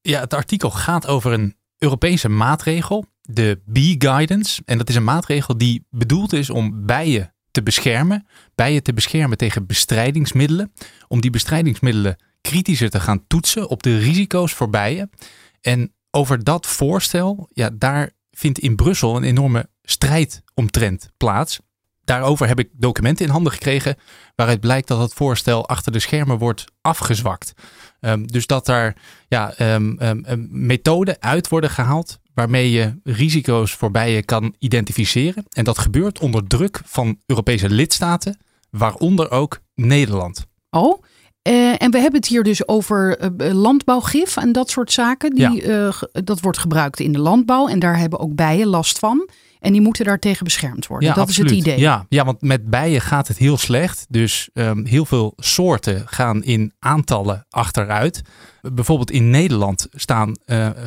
Ja, het artikel gaat over een Europese maatregel, de Bee Guidance. En dat is een maatregel die bedoeld is om bijen te beschermen. Bijen te beschermen tegen bestrijdingsmiddelen. Om die bestrijdingsmiddelen kritischer te gaan toetsen op de risico's voor bijen. En over dat voorstel, ja, daar vindt in Brussel een enorme strijd omtrent plaats. Daarover heb ik documenten in handen gekregen waaruit blijkt dat het voorstel achter de schermen wordt afgezwakt. Um, dus dat daar ja, um, um, methoden uit worden gehaald waarmee je risico's voor bijen kan identificeren. En dat gebeurt onder druk van Europese lidstaten, waaronder ook Nederland. Oh, uh, en we hebben het hier dus over uh, landbouwgif en dat soort zaken. Die, ja. uh, dat wordt gebruikt in de landbouw en daar hebben ook bijen last van. En die moeten daartegen beschermd worden. Ja, dat absoluut. is het idee. Ja, ja, want met bijen gaat het heel slecht. Dus um, heel veel soorten gaan in aantallen achteruit. Bijvoorbeeld in Nederland staan uh, 55%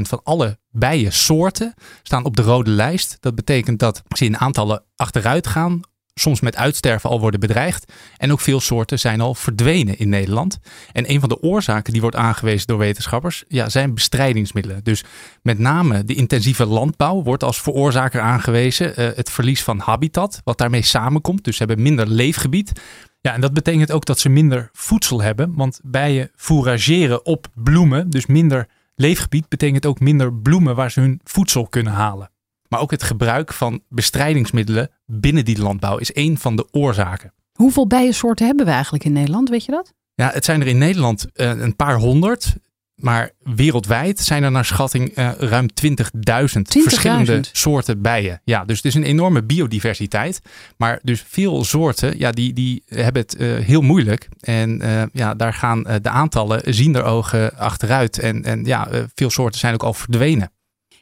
van alle bijensoorten staan op de rode lijst. Dat betekent dat ze in aantallen achteruit gaan soms met uitsterven al worden bedreigd. En ook veel soorten zijn al verdwenen in Nederland. En een van de oorzaken die wordt aangewezen door wetenschappers ja, zijn bestrijdingsmiddelen. Dus met name de intensieve landbouw wordt als veroorzaker aangewezen. Uh, het verlies van habitat, wat daarmee samenkomt. Dus ze hebben minder leefgebied. Ja, en dat betekent ook dat ze minder voedsel hebben. Want bijen fourageren op bloemen. Dus minder leefgebied betekent ook minder bloemen waar ze hun voedsel kunnen halen. Maar ook het gebruik van bestrijdingsmiddelen binnen die landbouw is een van de oorzaken. Hoeveel bijensoorten hebben we eigenlijk in Nederland, weet je dat? Ja, het zijn er in Nederland uh, een paar honderd. Maar wereldwijd zijn er naar schatting uh, ruim 20.000 20 verschillende soorten bijen. Ja, dus het is een enorme biodiversiteit. Maar dus veel soorten, ja, die, die hebben het uh, heel moeilijk. En uh, ja, daar gaan de aantallen zien er ogen achteruit. En, en ja, veel soorten zijn ook al verdwenen.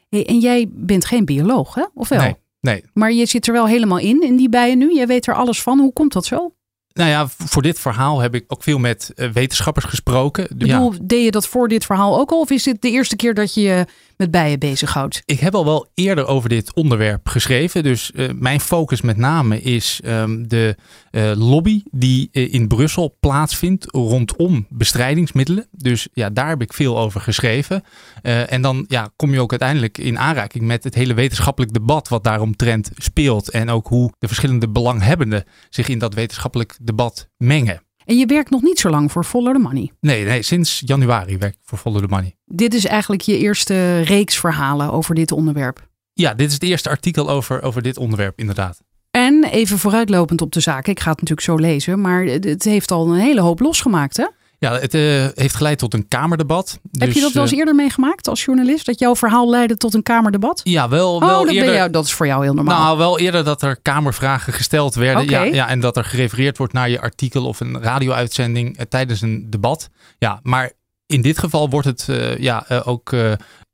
Hey, en jij bent geen bioloog, hè? Of wel? Nee, nee. Maar je zit er wel helemaal in, in die bijen nu. Jij weet er alles van. Hoe komt dat zo? Nou ja, voor dit verhaal heb ik ook veel met uh, wetenschappers gesproken. Ik bedoel, ja. deed je dat voor dit verhaal ook al? Of is dit de eerste keer dat je je met bijen bezighoudt? Ik heb al wel eerder over dit onderwerp geschreven. Dus uh, mijn focus met name is um, de uh, lobby die in Brussel plaatsvindt rondom bestrijdingsmiddelen. Dus ja, daar heb ik veel over geschreven. en dan ja, kom je ook uiteindelijk in aanraking met het hele wetenschappelijk debat wat daaromtrent speelt. En ook hoe de verschillende belanghebbenden zich in dat wetenschappelijk debat mengen. En je werkt nog niet zo lang voor Follow the Money? Nee, nee sinds januari werk ik voor Follow the Money. Dit is eigenlijk je eerste reeks verhalen over dit onderwerp? Ja, dit is het eerste artikel over, over dit onderwerp, inderdaad. En even vooruitlopend op de zaak, ik ga het natuurlijk zo lezen, maar het heeft al een hele hoop losgemaakt, hè? Ja, het uh, heeft geleid tot een Kamerdebat. Heb dus, je dat wel eens eerder meegemaakt als journalist? Dat jouw verhaal leidde tot een Kamerdebat? Ja, wel, oh, wel dat eerder. Jou, dat is voor jou heel normaal. Nou, wel eerder dat er Kamervragen gesteld werden. Okay. Ja, ja, en dat er gerefereerd wordt naar je artikel of een radio-uitzending uh, tijdens een debat. Ja, maar in dit geval wordt het uh, ja, ook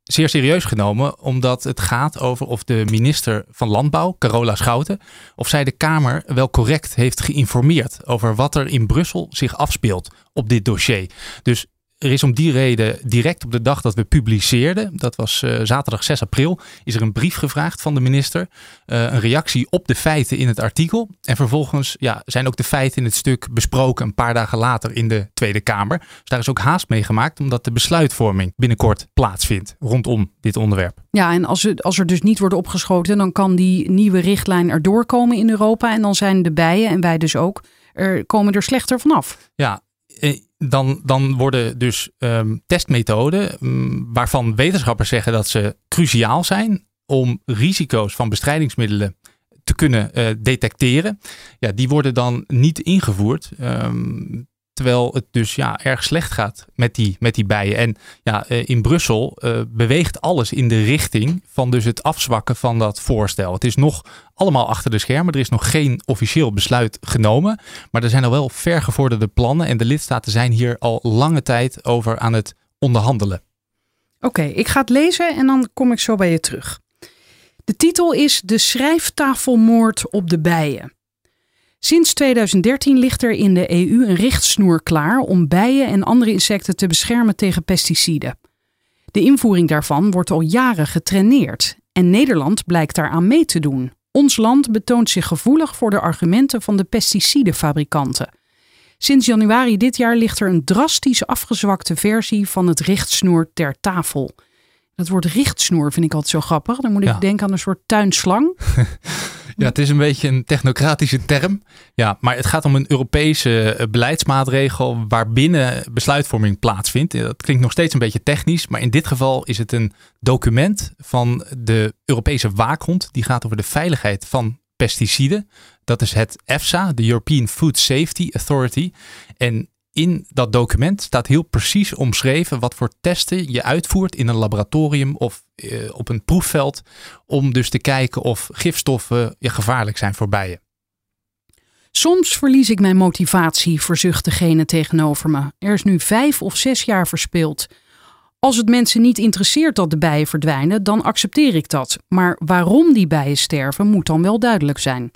zeer serieus genomen, omdat het gaat over of de minister van Landbouw, Carola Schouten, of zij de Kamer wel correct heeft geïnformeerd over wat er in Brussel zich afspeelt op dit dossier. Dus er is om die reden direct op de dag dat we publiceerden, dat was uh, zaterdag 6 april, is er een brief gevraagd van de minister. Uh, een reactie op de feiten in het artikel. En vervolgens ja, zijn ook de feiten in het stuk besproken een paar dagen later in de Tweede Kamer. Dus daar is ook haast mee gemaakt, omdat de besluitvorming binnenkort plaatsvindt rondom dit onderwerp. Ja, en als, het, als er dus niet wordt opgeschoten, dan kan die nieuwe richtlijn er doorkomen in Europa. En dan zijn de bijen, en wij dus ook, er komen er slechter vanaf. Ja, dan, dan worden dus um, testmethoden um, waarvan wetenschappers zeggen dat ze cruciaal zijn om risico's van bestrijdingsmiddelen te kunnen uh, detecteren. Ja, die worden dan niet ingevoerd. Um, terwijl het dus ja, erg slecht gaat met die, met die bijen. En ja, uh, in Brussel uh, beweegt alles in de richting van dus het afzwakken van dat voorstel. Het is nog allemaal achter de schermen. Er is nog geen officieel besluit genomen. Maar er zijn al wel vergevorderde plannen. En de lidstaten zijn hier al lange tijd over aan het onderhandelen. Oké, ik ga het lezen en dan kom ik zo bij je terug. De titel is De schrijftafelmoord op de bijen. Sinds 2013 ligt er in de EU een richtsnoer klaar om bijen en andere insecten te beschermen tegen pesticiden. De invoering daarvan wordt al jaren getraineerd en Nederland blijkt daaraan mee te doen. Ons land betoont zich gevoelig voor de argumenten van de pesticidenfabrikanten. Sinds januari dit jaar ligt er een drastisch afgezwakte versie van het richtsnoer ter tafel. Dat woord richtsnoer vind ik altijd zo grappig. Dan moet ik Ja. denken aan een soort tuinslang. Ja, het is een beetje een technocratische term. Ja, maar het gaat om een Europese eh, beleidsmaatregel waarbinnen besluitvorming plaatsvindt. Eh, Dat klinkt nog steeds een beetje technisch, maar in dit geval is het een document van de Europese waakhond. Die gaat over de veiligheid van pesticiden. Dat is het EFSA, de European Food Safety Authority. En in dat document staat heel precies omschreven wat voor testen je uitvoert in een laboratorium of eh, op een proefveld. Om dus te kijken of gifstoffen gevaarlijk zijn voor bijen. Soms verlies ik mijn motivatie, verzucht degene tegenover me. Er is nu vijf of zes jaar verspild. Als het mensen niet interesseert dat de bijen verdwijnen, dan accepteer ik dat. Maar waarom die bijen sterven, moet dan wel duidelijk zijn.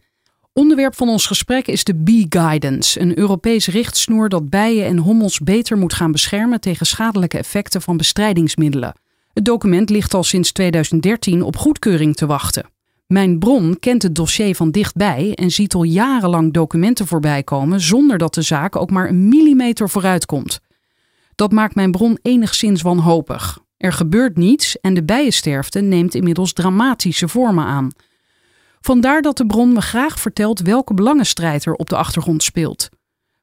Onderwerp van ons gesprek is de Bee Guidance, een Europees richtsnoer dat bijen en hommels beter moet gaan beschermen tegen schadelijke effecten van bestrijdingsmiddelen. Het document ligt al sinds 2013 op goedkeuring te wachten. Mijn bron kent het dossier van dichtbij en ziet al jarenlang documenten voorbij komen zonder dat de zaak ook maar een millimeter vooruit komt. Dat maakt mijn bron enigszins wanhopig. Er gebeurt niets en de bijensterfte neemt inmiddels dramatische vormen aan. Vandaar dat de bron me graag vertelt welke belangenstrijd er op de achtergrond speelt.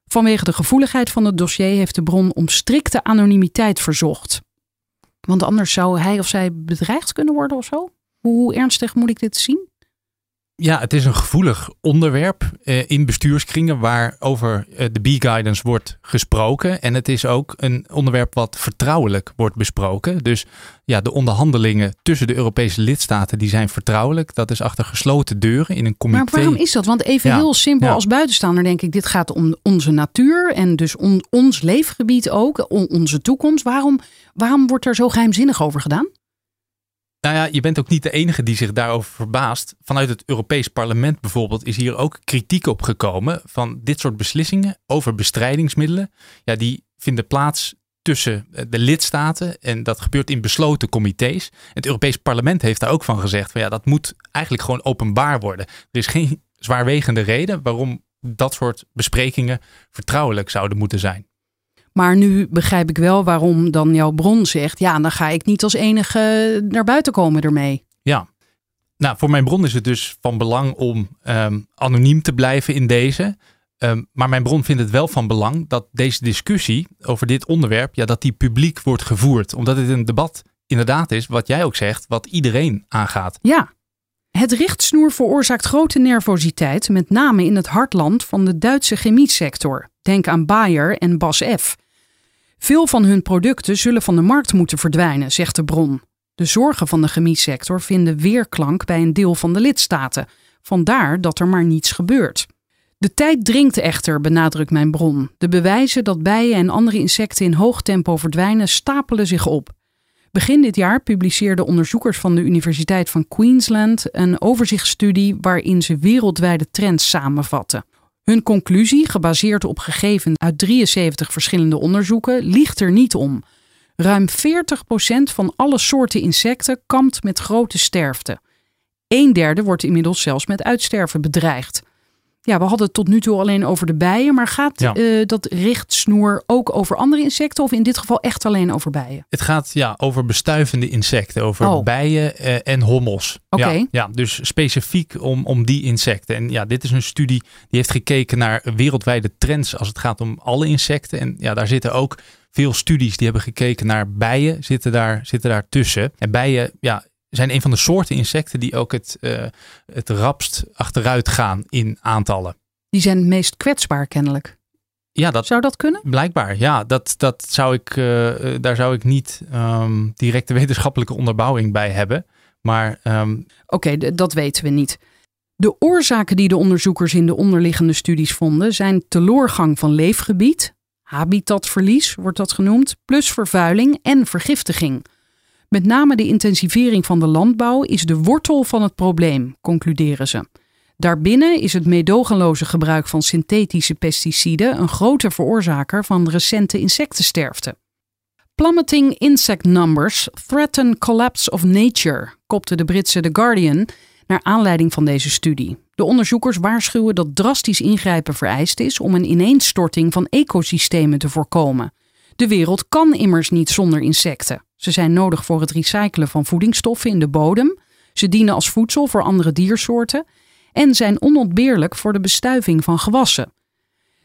Vanwege de gevoeligheid van het dossier heeft de bron om strikte anonimiteit verzocht. Want anders zou hij of zij bedreigd kunnen worden of zo? Hoe ernstig moet ik dit zien? Ja, het is een gevoelig onderwerp eh, in bestuurskringen waar over eh, de Bee Guidance wordt gesproken. En het is ook een onderwerp wat vertrouwelijk wordt besproken. Dus ja, de onderhandelingen tussen de Europese lidstaten die zijn vertrouwelijk. Dat is achter gesloten deuren in een comité. Maar waarom is dat? Want even Ja, heel simpel ja. als buitenstaander denk ik, dit gaat om onze natuur en dus on- ons leefgebied ook, on- onze toekomst. Waarom, waarom wordt er zo geheimzinnig over gedaan? Nou ja, je bent ook niet de enige die zich daarover verbaast. Vanuit het Europees Parlement bijvoorbeeld is hier ook kritiek op gekomen van dit soort beslissingen over bestrijdingsmiddelen. Ja, die vinden plaats tussen de lidstaten en dat gebeurt in besloten comité's. Het Europees Parlement heeft daar ook van gezegd van ja, dat moet eigenlijk gewoon openbaar worden. Er is geen zwaarwegende reden waarom dat soort besprekingen vertrouwelijk zouden moeten zijn. Maar nu begrijp ik wel waarom dan jouw bron zegt, ja, dan ga ik niet als enige naar buiten komen ermee. Ja. Nou, voor mijn bron is het dus van belang om ehm, anoniem te blijven in deze. Ehm, maar mijn bron vindt het wel van belang dat deze discussie over dit onderwerp, ja, dat die publiek wordt gevoerd. Omdat het een debat inderdaad is, wat jij ook zegt, wat iedereen aangaat. Ja. Het richtsnoer veroorzaakt grote nervositeit, met name in het hartland van de Duitse chemiesector. Denk aan Bayer en BASF. Veel van hun producten zullen van de markt moeten verdwijnen, zegt de bron. De zorgen van de chemiesector vinden weerklank bij een deel van de lidstaten. Vandaar dat er maar niets gebeurt. De tijd dringt echter, benadrukt mijn bron. De bewijzen dat bijen en andere insecten in hoog tempo verdwijnen stapelen zich op. Begin dit jaar publiceerden onderzoekers van de Universiteit van Queensland een overzichtsstudie waarin ze wereldwijde trends samenvatten. Hun conclusie, gebaseerd op gegevens uit 73 verschillende onderzoeken, liegt er niet om. Ruim 40% van alle soorten insecten kampt met grote sterfte. Een derde wordt inmiddels zelfs met uitsterven bedreigd. Ja, we hadden het tot nu toe alleen over de bijen, maar gaat Ja. eh, dat richtsnoer ook over andere insecten of in dit geval echt alleen over bijen? Het gaat ja, over bestuivende insecten, over Oh. bijen eh, en hommels. Oké. Ja, ja, dus specifiek om, om die insecten. En ja, dit is een studie die heeft gekeken naar wereldwijde trends als het gaat om alle insecten. En ja, daar zitten ook veel studies die hebben gekeken naar bijen, zitten daar, zitten daar tussen. En bijen ja, zijn een van de soorten insecten die ook het, eh, het rapst achteruit gaan in aantallen. Die zijn het meest kwetsbaar kennelijk. Ja, dat, Zou dat kunnen? Blijkbaar, ja. Dat, dat zou ik, eh, eh, daar zou ik niet ehm, directe wetenschappelijke onderbouwing bij hebben. Maar ehm, Oké, dat weten we niet. De oorzaken die de onderzoekers in de onderliggende studies vonden zijn teloorgang van leefgebied, habitatverlies wordt dat genoemd, plus vervuiling en vergiftiging. Met name de intensivering van de landbouw is de wortel van het probleem, concluderen ze. Daarbinnen is het meedogenloze gebruik van synthetische pesticiden een grote veroorzaker van recente insectensterfte. Plummeting insect numbers threaten collapse of nature, kopte de Britse The Guardian naar aanleiding van deze studie. De onderzoekers waarschuwen dat drastisch ingrijpen vereist is om een ineenstorting van ecosystemen te voorkomen. De wereld kan immers niet zonder insecten. Ze zijn nodig voor het recyclen van voedingsstoffen in de bodem. Ze dienen als voedsel voor andere diersoorten en zijn onontbeerlijk voor de bestuiving van gewassen.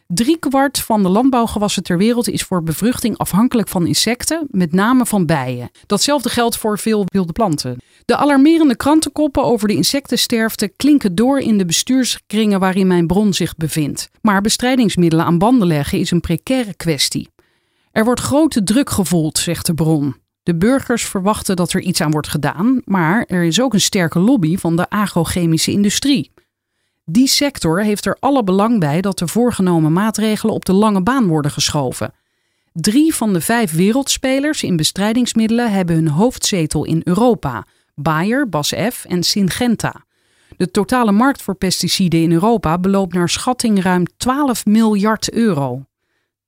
Driekwart van de landbouwgewassen ter wereld is voor bevruchting afhankelijk van insecten, met name van bijen. Datzelfde geldt voor veel wilde planten. De alarmerende krantenkoppen over de insectensterfte klinken door in de bestuurskringen waarin mijn bron zich bevindt. Maar bestrijdingsmiddelen aan banden leggen is een precaire kwestie. Er wordt grote druk gevoeld, zegt de bron. De burgers verwachten dat er iets aan wordt gedaan, maar er is ook een sterke lobby van de agrochemische industrie. Die sector heeft er alle belang bij dat de voorgenomen maatregelen op de lange baan worden geschoven. Drie van de vijf wereldspelers in bestrijdingsmiddelen hebben hun hoofdzetel in Europa: Bayer, BASF en Syngenta. De totale markt voor pesticiden in Europa beloopt naar schatting ruim 12 miljard euro.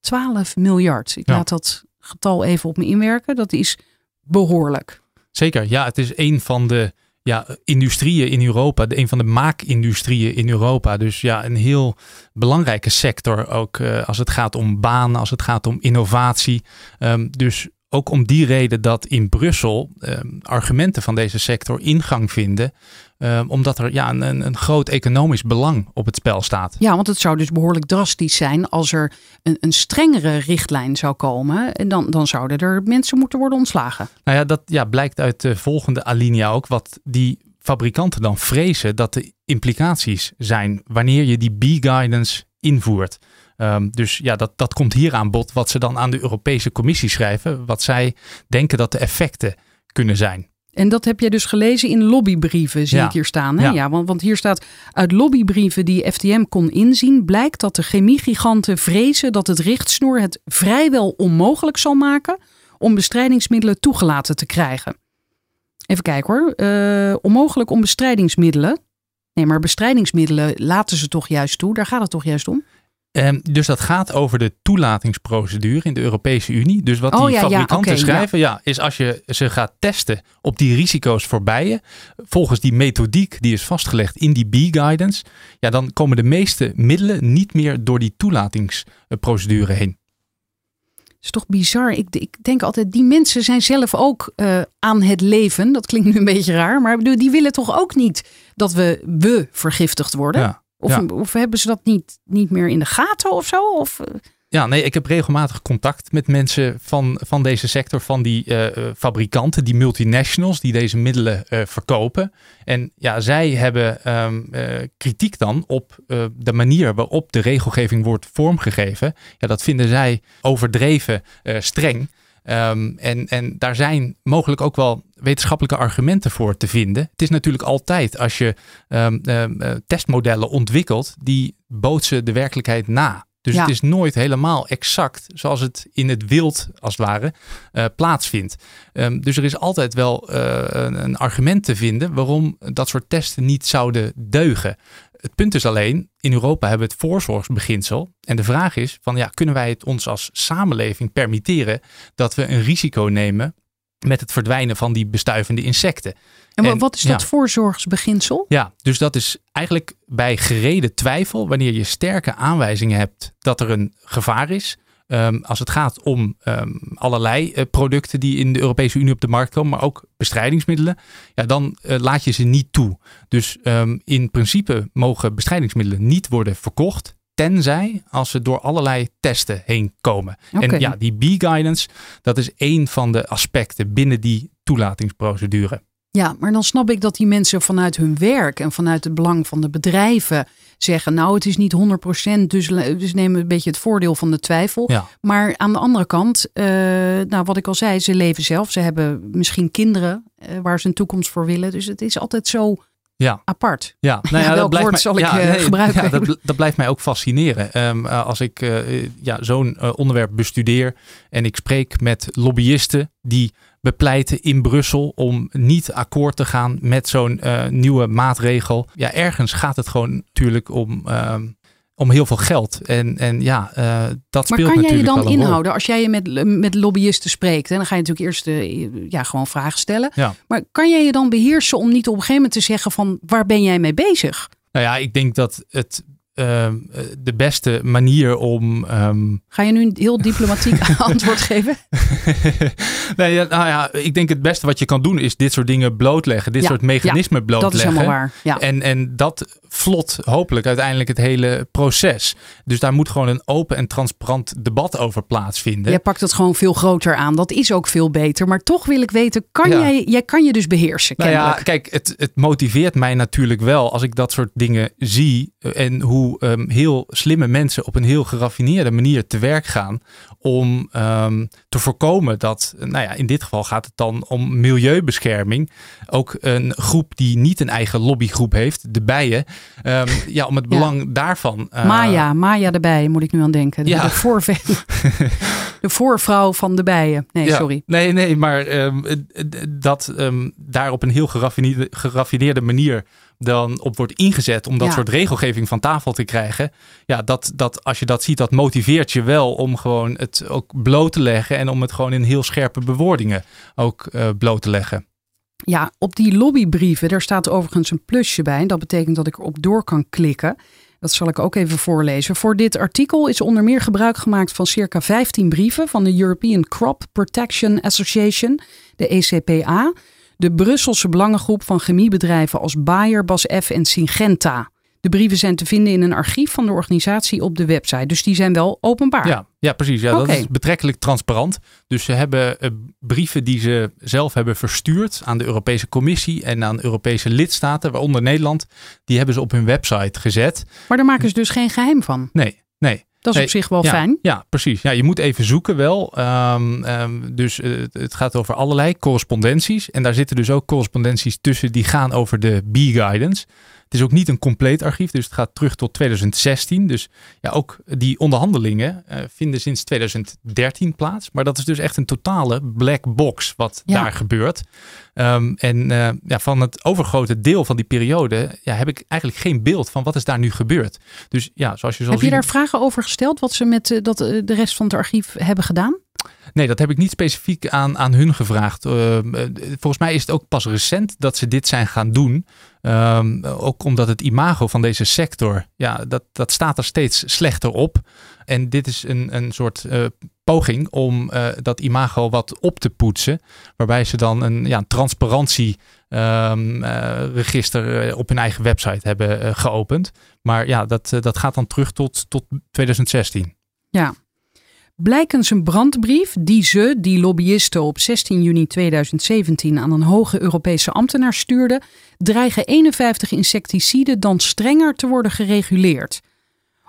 12 miljard. Ik Ja. laat dat getal even op me inwerken. Dat is behoorlijk. Zeker, ja, het is een van de ja, industrieën in Europa, de, een van de maakindustrieën in Europa. Dus ja, een heel belangrijke sector ook eh, als het gaat om banen, als het gaat om innovatie. Ehm, dus ook om die reden dat in Brussel ehm, argumenten van deze sector ingang vinden, ehm, omdat er ja, een, een, groot economisch belang op het spel staat. Ja, want het zou dus behoorlijk drastisch zijn als er een, een strengere richtlijn zou komen. En dan, dan zouden er mensen moeten worden ontslagen. Nou ja, dat ja, blijkt uit de volgende alinea ook. Wat die fabrikanten dan vrezen dat de implicaties zijn wanneer je die B-guidance invoert. Ehm, dus ja, dat, dat komt hier aan bod wat ze dan aan de Europese Commissie schrijven. Wat zij denken dat de effecten kunnen zijn. En dat heb jij dus gelezen in lobbybrieven, zie Ja. ik hier staan. Hè? Ja. Ja. want, want hier staat, uit lobbybrieven die FTM kon inzien, blijkt dat de chemiegiganten vrezen dat het richtsnoer het vrijwel onmogelijk zal maken om bestrijdingsmiddelen toegelaten te krijgen. Even kijken hoor. Eh, onmogelijk om bestrijdingsmiddelen. Nee, maar bestrijdingsmiddelen laten ze toch juist toe. Daar gaat het toch juist om? Ehm, dus dat gaat over de toelatingsprocedure in de Europese Unie. Dus wat Oh, die ja, ja, fabrikanten schrijven, ja. is als je ze gaat testen op die risico's voor bijen, volgens die methodiek die is vastgelegd in die B-guidance, ja, dan komen de meeste middelen niet meer door die toelatingsprocedure heen. is toch bizar. Ik, ik denk altijd, die mensen zijn zelf ook eh, aan het leven. Dat klinkt nu een beetje raar, maar bedoel, die willen toch ook niet dat we, we vergiftigd worden? Ja. Of, Ja. of hebben ze dat niet, niet meer in de gaten of zo? Of, eh, Ja, nee, ik heb regelmatig contact met mensen van, van deze sector, van die eh, eh, fabrikanten, die multinationals die deze middelen verkopen. En ja, zij hebben ehm, eh, kritiek dan op de manier waarop de regelgeving wordt vormgegeven. Ja, dat vinden zij overdreven streng. Ehm, en, en daar zijn mogelijk ook wel wetenschappelijke argumenten voor te vinden. Het is natuurlijk altijd als je ehm, ehm, eh, testmodellen ontwikkelt, die bootsen de werkelijkheid na. Dus Ja. het is nooit helemaal exact zoals het in het wild, als het ware, eh, plaatsvindt. Ehm, dus er is altijd wel eh, een, een argument te vinden waarom dat soort testen niet zouden deugen. Het punt is alleen, in Europa hebben we het voorzorgsbeginsel. En de vraag is, van, ja, kunnen wij het ons als samenleving permitteren dat we een risico nemen met het verdwijnen van die bestuivende insecten? en, wa- En- wat is dat ja. voorzorgsbeginsel? Ja, dus dat is eigenlijk bij gereden twijfel, wanneer je sterke aanwijzingen hebt dat er een gevaar is. Ehm, als het gaat om ehm, allerlei eh, producten die in de Europese Unie op de markt komen, maar ook bestrijdingsmiddelen, ja, dan eh, laat je ze niet toe. Dus ehm, in principe mogen bestrijdingsmiddelen niet worden verkocht, tenzij als ze door allerlei testen heen komen. En ja, die B-guidance, dat is één van de aspecten binnen die toelatingsprocedure. Ja, maar dan snap ik dat die mensen vanuit hun werk en vanuit het belang van de bedrijven zeggen, nou het is niet 100%, dus, dus nemen we een beetje het voordeel van de twijfel. Ja. Maar aan de andere kant, eh, nou wat ik al zei, ze leven zelf. Ze hebben misschien kinderen eh, waar ze een toekomst voor willen. Dus het is altijd zo Ja. Apart. Ja, nou Ja, welk woord zal ik, eh, gebruiken? Ja, dat, dat blijft mij ook fascineren. Ehm, eh, als ik eh, ja, zo'n onderwerp bestudeer en ik spreek met lobbyisten die bepleiten in Brussel om niet akkoord te gaan met zo'n nieuwe maatregel. Ja, ergens gaat het gewoon natuurlijk om, ehm, om heel veel geld. En, en ja, eh, dat Maar speelt kan jij je natuurlijk dan rol. inhouden als jij je met, met lobbyisten spreekt? En dan ga je natuurlijk eerst eh, ja, gewoon vragen stellen. Ja. Maar kan jij je dan beheersen om niet op een gegeven moment te zeggen van waar ben jij mee bezig? Nou ja, ik denk dat het ehm, eh, de beste manier om ehm, Ga je nu een heel diplomatiek antwoord geven? nee, nou ja, ik denk het beste wat je kan doen is dit soort dingen blootleggen. Dit Ja, soort mechanismen Dat blootleggen. is helemaal waar. Ja. En, en dat vlot hopelijk uiteindelijk het hele proces. Dus daar moet gewoon een open en transparant debat over plaatsvinden. Jij pakt het gewoon veel groter aan. Dat is ook veel beter. Maar toch wil ik weten, kan jij, jij kan je dus beheersen Nou kijk, het, het motiveert mij natuurlijk wel als ik dat soort dingen zie. eh, En hoe ehm, heel slimme mensen op een heel geraffineerde manier te werk gaan. Om ehm, te voorkomen dat, nou ja, in dit geval gaat het dan om milieubescherming. Ook een groep die niet een eigen lobbygroep heeft, de bijen. ehm, ja, om het Ja. belang daarvan. eh, Maya, Maya erbij moet ik nu aan denken. De, Ja. de, voorve- de voorvrouw van de bijen. Nee, Ja, sorry. Nee, nee, maar dat daar op een heel geraffineerde, geraffineerde manier dan op wordt ingezet om dat Ja. soort regelgeving van tafel te krijgen. Ja, dat, dat als je dat ziet, dat motiveert je wel om gewoon het ook bloot te leggen en om het gewoon in heel scherpe bewoordingen ook eh, bloot te leggen. Ja, op die lobbybrieven, daar staat overigens een plusje bij. En dat betekent dat ik erop door kan klikken. Dat zal ik ook even voorlezen. Voor dit artikel is onder meer gebruik gemaakt van circa 15 brieven van de European Crop Protection Association, de ECPA, de Brusselse belangengroep van chemiebedrijven als Bayer, BASF en Syngenta. De brieven zijn te vinden in een archief van de organisatie op de website, dus die zijn wel openbaar. Ja, ja precies. Ja. Dat is betrekkelijk transparant. Dus ze hebben eh, brieven die ze zelf hebben verstuurd aan de Europese Commissie en aan Europese lidstaten, waaronder Nederland, die hebben ze op hun website gezet. Maar daar maken ze dus geen geheim van. Nee, nee. Dat is Nee, op zich wel ja, fijn. Ja, precies. Ja, je moet even zoeken wel. Ehm, ehm, dus eh, het- het gaat over allerlei correspondenties. En daar zitten dus ook correspondenties tussen die gaan over de B-guidance. Het is ook niet een compleet archief, dus het gaat terug tot 2016. Dus ja, ook die onderhandelingen eh, vinden sinds 2013 plaats. Maar dat is dus echt een totale black box wat Ja. daar gebeurt. Ehm, en eh, ja, van het overgrote deel van die periode ja, heb ik eigenlijk geen beeld van wat is daar nu gebeurd. Dus ja, zoals je zal Heb je daar vragen over gesteld wat ze met eh, dat, de rest van het archief hebben gedaan? Nee, dat heb ik niet specifiek aan, aan hun gevraagd. Uh, volgens mij is het ook pas recent dat ze dit zijn gaan doen. Um, ook omdat het imago van deze sector, ja, dat, dat staat er steeds slechter op. En dit is een, een soort uh, poging om uh, dat imago wat op te poetsen. Waarbij ze dan een ja, transparantieregister um, op hun eigen website hebben geopend. Maar ja, dat, dat gaat dan terug tot, tot 2016. Ja, Blijkens een brandbrief die ze, die lobbyisten, op 16 juni 2017 aan een hoge Europese ambtenaar stuurden, dreigen 51 insecticiden dan strenger te worden gereguleerd.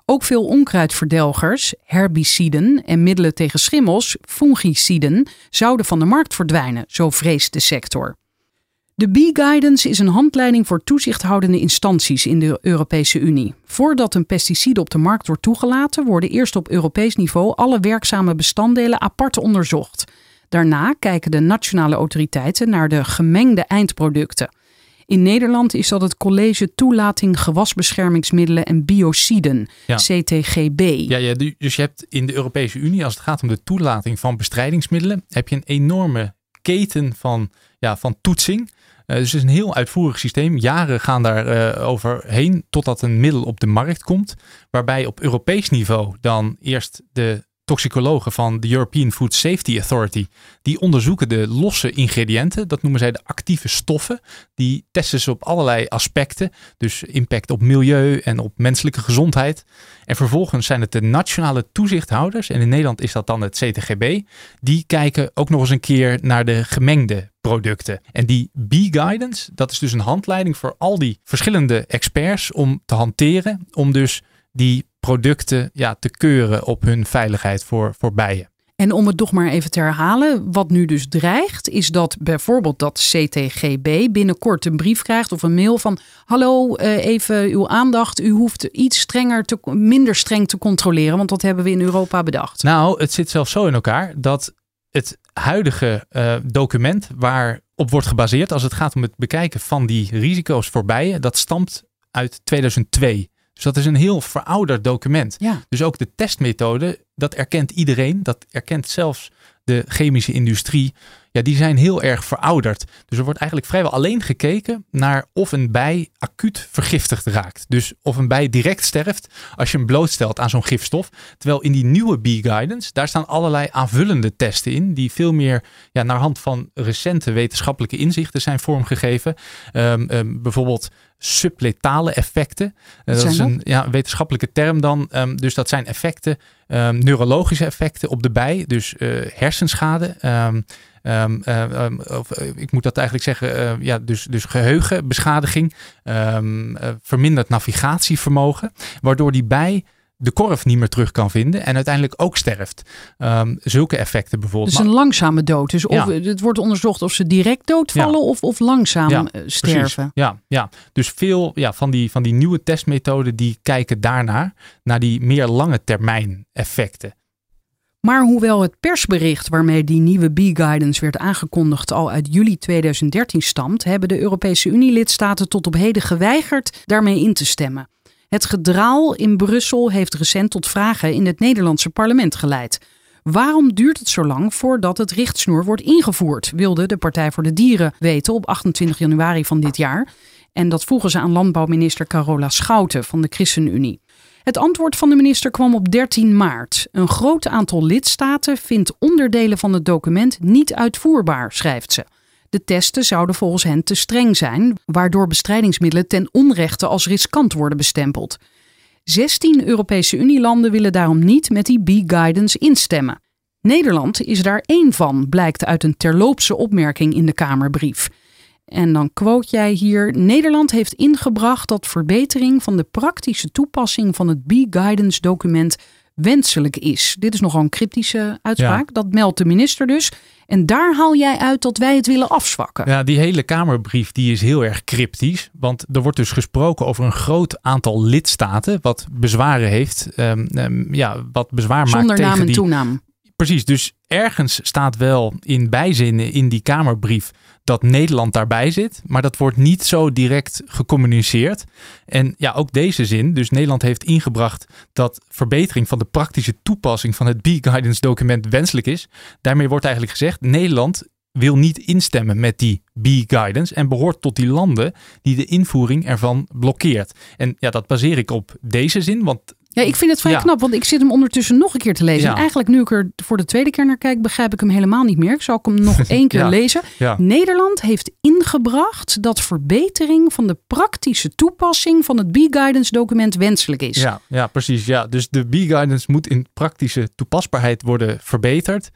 Ook veel onkruidverdelgers, herbiciden en middelen tegen schimmels, fungiciden, zouden van de markt verdwijnen, zo vreest de sector. De B-Guidance is een handleiding voor toezichthoudende instanties in de Europese Unie. Voordat een pesticide op de markt wordt toegelaten, worden eerst op Europees niveau alle werkzame bestanddelen apart onderzocht. Daarna kijken de nationale autoriteiten naar de gemengde eindproducten. In Nederland is dat het College Toelating Gewasbeschermingsmiddelen en Biociden, ja. CTGB. Ja, ja, dus je hebt in de Europese Unie, als het gaat om de toelating van bestrijdingsmiddelen, heb je een enorme keten van, ja, van toetsing. Uh, dus het is een heel uitvoerig systeem. Jaren gaan daar uh, overheen totdat een middel op de markt komt. Waarbij op Europees niveau dan eerst de toxicologen van de European Food Safety Authority, die onderzoeken de losse ingrediënten. Dat noemen zij de actieve stoffen. Die testen ze op allerlei aspecten. Dus impact op milieu en op menselijke gezondheid. En vervolgens zijn het de nationale toezichthouders, en in Nederland is dat dan het CTGB, die kijken ook nog eens een keer naar de gemengde producten. En die B-guidance, dat is dus een handleiding voor al die verschillende experts om te hanteren, om dus die producten ja, te keuren op hun veiligheid voor, voor bijen. En om het toch maar even te herhalen, wat nu dus dreigt, is dat bijvoorbeeld dat CTGB binnenkort een brief krijgt of een mail van: Hallo, eh, even uw aandacht. U hoeft iets strenger te, minder streng te controleren, want dat hebben we in Europa bedacht. Nou, het zit zelfs zo in elkaar dat het huidige uh, document waarop wordt gebaseerd als het gaat om het bekijken van die risico's voor bijen, dat stamt uit 2002. Dus dat is een heel verouderd document. Ja. Dus ook de testmethode, dat erkent iedereen. Dat erkent zelfs de chemische industrie. Ja, die zijn heel erg verouderd. Dus er wordt eigenlijk vrijwel alleen gekeken naar of een bij acuut vergiftigd raakt. Dus of een bij direct sterft als je hem blootstelt aan zo'n gifstof. Terwijl in die nieuwe Bee Guidance, daar staan allerlei aanvullende testen in. Die veel meer ja, naar hand van recente wetenschappelijke inzichten zijn vormgegeven. Um, um, bijvoorbeeld subletale effecten. Uh, dat is een ja, wetenschappelijke term dan. Um, dus dat zijn effecten, um, neurologische effecten op de bij. Dus uh, hersenschade. Um, uh, of, ik moet dat eigenlijk zeggen, ja, dus, dus geheugenbeschadiging, verminderd navigatievermogen, waardoor die bij de korf niet meer terug kan vinden en uiteindelijk ook sterft. Um, zulke effecten bijvoorbeeld. Dus een langzame dood. Dus of, ja. het wordt onderzocht of ze direct doodvallen ja. of, of langzaam ja, sterven. Ja, ja, dus veel ja, van, die, van die nieuwe testmethoden die kijken daarnaar, naar die meer lange termijn effecten. Maar hoewel het persbericht waarmee die nieuwe B-guidance werd aangekondigd al uit juli 2013 stamt, hebben de Europese Unie-lidstaten tot op heden geweigerd daarmee in te stemmen. Het gedraal in Brussel heeft recent tot vragen in het Nederlandse parlement geleid. Waarom duurt het zo lang voordat het richtsnoer wordt ingevoerd? wilde de Partij voor de Dieren weten op 28 januari van dit jaar. En dat vroegen ze aan landbouwminister Carola Schouten van de ChristenUnie. Het antwoord van de minister kwam op 13 maart. Een groot aantal lidstaten vindt onderdelen van het document niet uitvoerbaar, schrijft ze. De testen zouden volgens hen te streng zijn, waardoor bestrijdingsmiddelen ten onrechte als riskant worden bestempeld. 16 Europese Unielanden willen daarom niet met die B-guidance instemmen. Nederland is daar één van, blijkt uit een terloopse opmerking in de Kamerbrief. En dan quote jij hier: Nederland heeft ingebracht dat verbetering van de praktische toepassing van het B-guidance document wenselijk is. Dit is nogal een cryptische uitspraak. Dat meldt de minister dus. En daar haal jij uit dat wij het willen afzwakken. Ja, die hele Kamerbrief die is heel erg cryptisch. Want er wordt dus gesproken over een groot aantal lidstaten. wat bezwaren heeft. Um, um, ja, wat bezwaar Zonder maakt tegen naam en die... toenaam. Precies, dus ergens staat wel in bijzinnen in die Kamerbrief dat Nederland daarbij zit, maar dat wordt niet zo direct gecommuniceerd. En ja, ook deze zin, dus Nederland heeft ingebracht dat verbetering van de praktische toepassing van het B-guidance document wenselijk is. Daarmee wordt eigenlijk gezegd, Nederland wil niet instemmen met die B-guidance en behoort tot die landen die de invoering ervan blokkeert. En ja, dat baseer ik op deze zin, want ja, ik vind het vrij Ja. knap, want ik zit hem ondertussen nog een keer te lezen. Ja. En eigenlijk nu ik er voor de tweede keer naar kijk, begrijp ik hem helemaal niet meer. Ik zal hem nog één keer Ja. lezen. Nederland heeft ingebracht dat verbetering van de praktische toepassing van het B-guidance document wenselijk is. Ja, ja, precies. Ja. Dus de B-guidance moet in praktische toepasbaarheid worden verbeterd.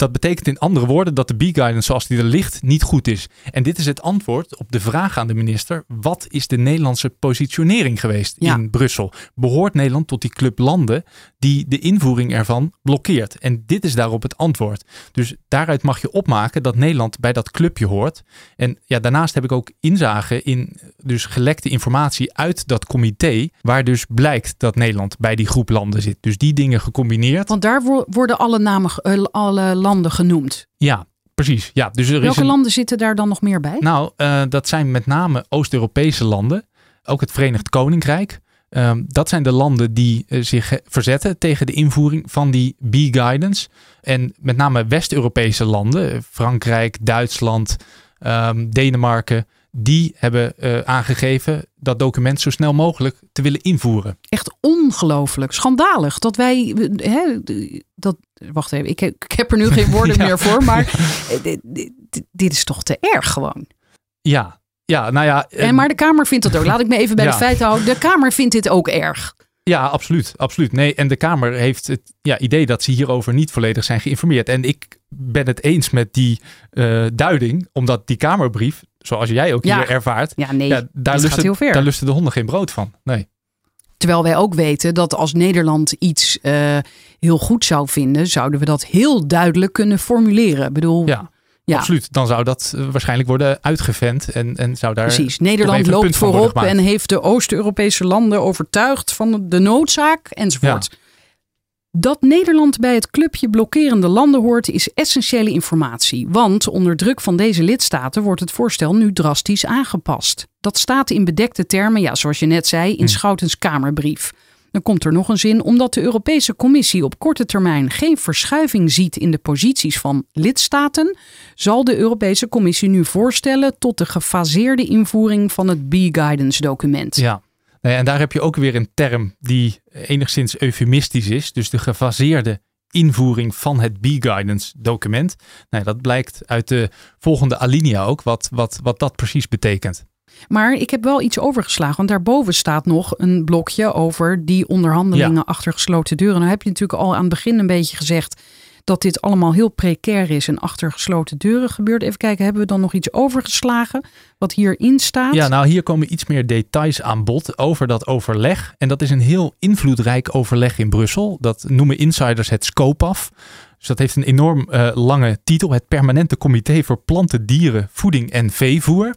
Dat betekent in andere woorden dat de B-guidance zoals die er ligt niet goed is. En dit is het antwoord op de vraag aan de minister. Wat is de Nederlandse positionering geweest Ja. in Brussel? Behoort Nederland tot die club landen die de invoering ervan blokkeert? En dit is daarop het antwoord. Dus daaruit mag je opmaken dat Nederland bij dat clubje hoort. En ja, daarnaast heb ik ook inzage in dus gelekte informatie uit dat comité. Waar dus blijkt dat Nederland bij die groep landen zit. Dus die dingen gecombineerd. Want daar wo- worden alle, namen, eh, alle landen genoemd. Ja, precies. Ja, dus er is Welke een- landen zitten daar dan nog meer bij? Nou, eh, dat zijn met name Oost-Europese landen. Ook het Verenigd Koninkrijk. Ehm, dat zijn de landen die eh, zich eh, verzetten tegen de invoering van die B-guidance. En met name West-Europese landen, eh, Frankrijk, Duitsland, ehm, Denemarken, die hebben aangegeven dat document zo snel mogelijk te willen invoeren. Echt ongelooflijk, schandalig dat wij. Hè, dat, wacht even, ik heb, ik heb er nu geen woorden Ja. meer voor, maar dit, dit- dit is toch te erg gewoon. Ja, ja nou ja. eh, En maar de Kamer vindt dat ook. Laat ik me even bij Ja. de feiten houden. De Kamer vindt dit ook erg. Ja, absoluut. absoluut. Nee, en de Kamer heeft het ja, idee dat ze hierover niet volledig zijn geïnformeerd. En ik ben het eens met die eh, duiding, omdat die Kamerbrief, zoals jij ook Ja. hier ervaart, Ja, nee, ja, daar, lusten, daar lusten de honden geen brood van. Nee. Terwijl wij ook weten dat als Nederland iets uh, heel goed zou vinden, zouden we dat heel duidelijk kunnen formuleren. Ik bedoel, ja. Ja. Absoluut. Dan zou dat uh, waarschijnlijk worden uitgevent en, en zou daar. Precies. Nederland loopt voorop en heeft de Oost-Europese landen overtuigd van de noodzaak enzovoort. Ja. Dat Nederland bij het clubje blokkerende landen hoort is essentiële informatie, want onder druk van deze lidstaten wordt het voorstel nu drastisch aangepast. Dat staat in bedekte termen, ja, zoals je net zei, in hmm. Schoutens Kamerbrief. Dan komt er nog een zin, omdat de Europese Commissie op korte termijn geen verschuiving ziet in de posities van lidstaten, zal de Europese Commissie nu voorstellen tot de gefaseerde invoering van het B-Guidance document. Ja, en daar heb je ook weer een term die enigszins eufemistisch is. Dus de gefaseerde invoering van het B-Guidance document. Nou, dat blijkt uit de volgende alinea ook, wat, wat, wat dat precies betekent. Maar ik heb wel iets overgeslagen, want daarboven staat nog een blokje over die onderhandelingen achter gesloten deuren. Nou heb je natuurlijk al aan het begin een beetje gezegd dat dit allemaal heel precair is en achter gesloten deuren gebeurt. Even kijken, hebben we dan nog iets overgeslagen wat hierin staat? Ja, nou hier komen iets meer details aan bod over dat overleg. En dat is een heel invloedrijk overleg in Brussel. Dat noemen insiders het SCOPAF. Dus dat heeft een enorm uh, lange titel. Het Permanente Comité voor Planten, Dieren, Voeding en Veevoer.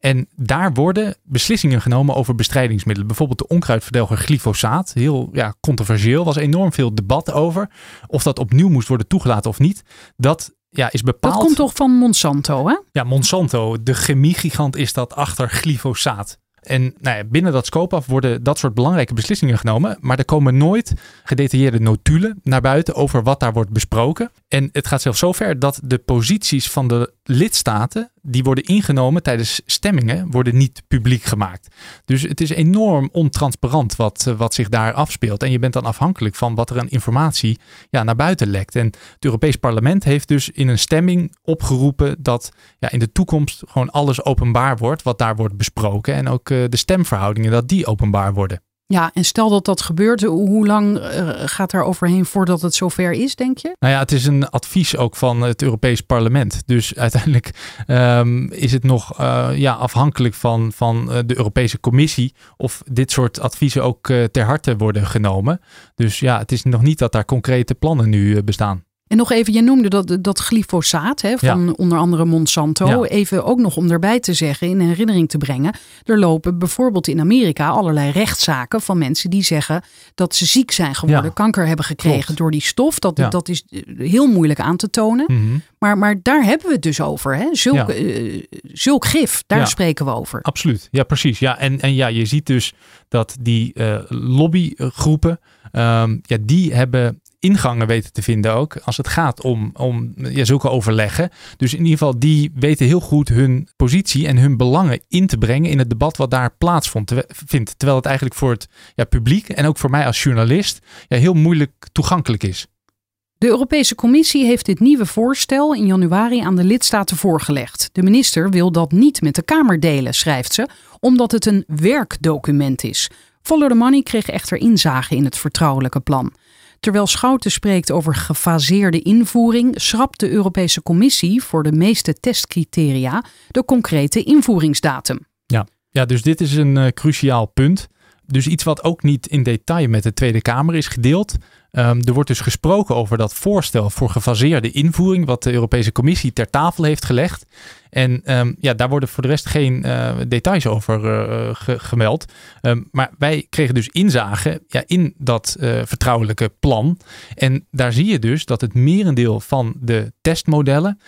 En daar worden beslissingen genomen over bestrijdingsmiddelen. Bijvoorbeeld de onkruidverdelger glyfosaat. Heel ja, controversieel. was enorm veel debat over. Of dat opnieuw moest worden toegelaten of niet. Dat ja, is bepaald. Dat komt toch van Monsanto, hè? Ja, Monsanto. De chemiegigant is dat achter glyfosaat. En nou ja, binnen dat scope af worden dat soort belangrijke beslissingen genomen. Maar er komen nooit gedetailleerde notulen naar buiten over wat daar wordt besproken. En het gaat zelfs zover dat de posities van de lidstaten die worden ingenomen tijdens stemmingen, worden niet publiek gemaakt. Dus het is enorm ontransparant wat, eh, wat zich daar afspeelt. En je bent dan afhankelijk van wat er aan informatie ja, naar buiten lekt. En het Europees Parlement heeft dus in een stemming opgeroepen dat ja, in de toekomst gewoon alles openbaar wordt wat daar wordt besproken. En ook uh, de stemverhoudingen, dat die openbaar worden. Ja, en stel dat dat gebeurt, hoe lang uh, gaat er overheen voordat het zover is, denk je? Nou ja, het is een advies ook van het Europees Parlement. Dus uiteindelijk um, is het nog uh, ja, afhankelijk van, van uh, de Europese Commissie of dit soort adviezen ook ter harte worden genomen. Dus ja, het is nog niet dat daar concrete plannen nu bestaan. En nog even, je noemde dat, dat glyfosaat hè, van onder andere Monsanto. Even ook nog om erbij te zeggen, in herinnering te brengen. Er lopen bijvoorbeeld in Amerika allerlei rechtszaken van mensen die zeggen dat ze ziek zijn geworden, kanker hebben gekregen door die stof. Dat, dat is eh, heel moeilijk aan te tonen. Mhm. maar, maar daar hebben we het dus over. Hè? Zulk, uh, zulk gif, daar spreken we over. Absoluut, ja precies. Ja, en, en ja, je ziet dus dat die uh, lobbygroepen, um, ja, die hebben ingangen weten te vinden ook. Als het gaat om, om ja, zulke overleggen. Dus in ieder geval, die weten heel goed hun positie en hun belangen in te brengen in het debat wat daar plaatsvindt. Terwijl het eigenlijk voor het ja, publiek en ook voor mij als journalist ja, heel moeilijk toegankelijk is. De Europese Commissie heeft dit nieuwe voorstel in januari aan de lidstaten voorgelegd. De minister wil dat niet met de Kamer delen, schrijft ze, omdat het een werkdocument is. Follow the Money kreeg echter inzage in het vertrouwelijke plan. Terwijl Schouten spreekt over gefaseerde invoering, schrapt de Europese Commissie voor de meeste testcriteria de concrete invoeringsdatum. Ja, ja dus dit is een uh, cruciaal punt. Dus iets wat ook niet in detail met de Tweede Kamer is gedeeld. Um, er wordt dus gesproken over dat voorstel voor gefaseerde invoering, wat de Europese Commissie ter tafel heeft gelegd. En um, ja, daar worden voor de rest geen uh, details over ge gemeld. Um, maar wij kregen dus inzage ja, in dat uh, vertrouwelijke plan. En daar zie je dus dat het merendeel van de testmodellen,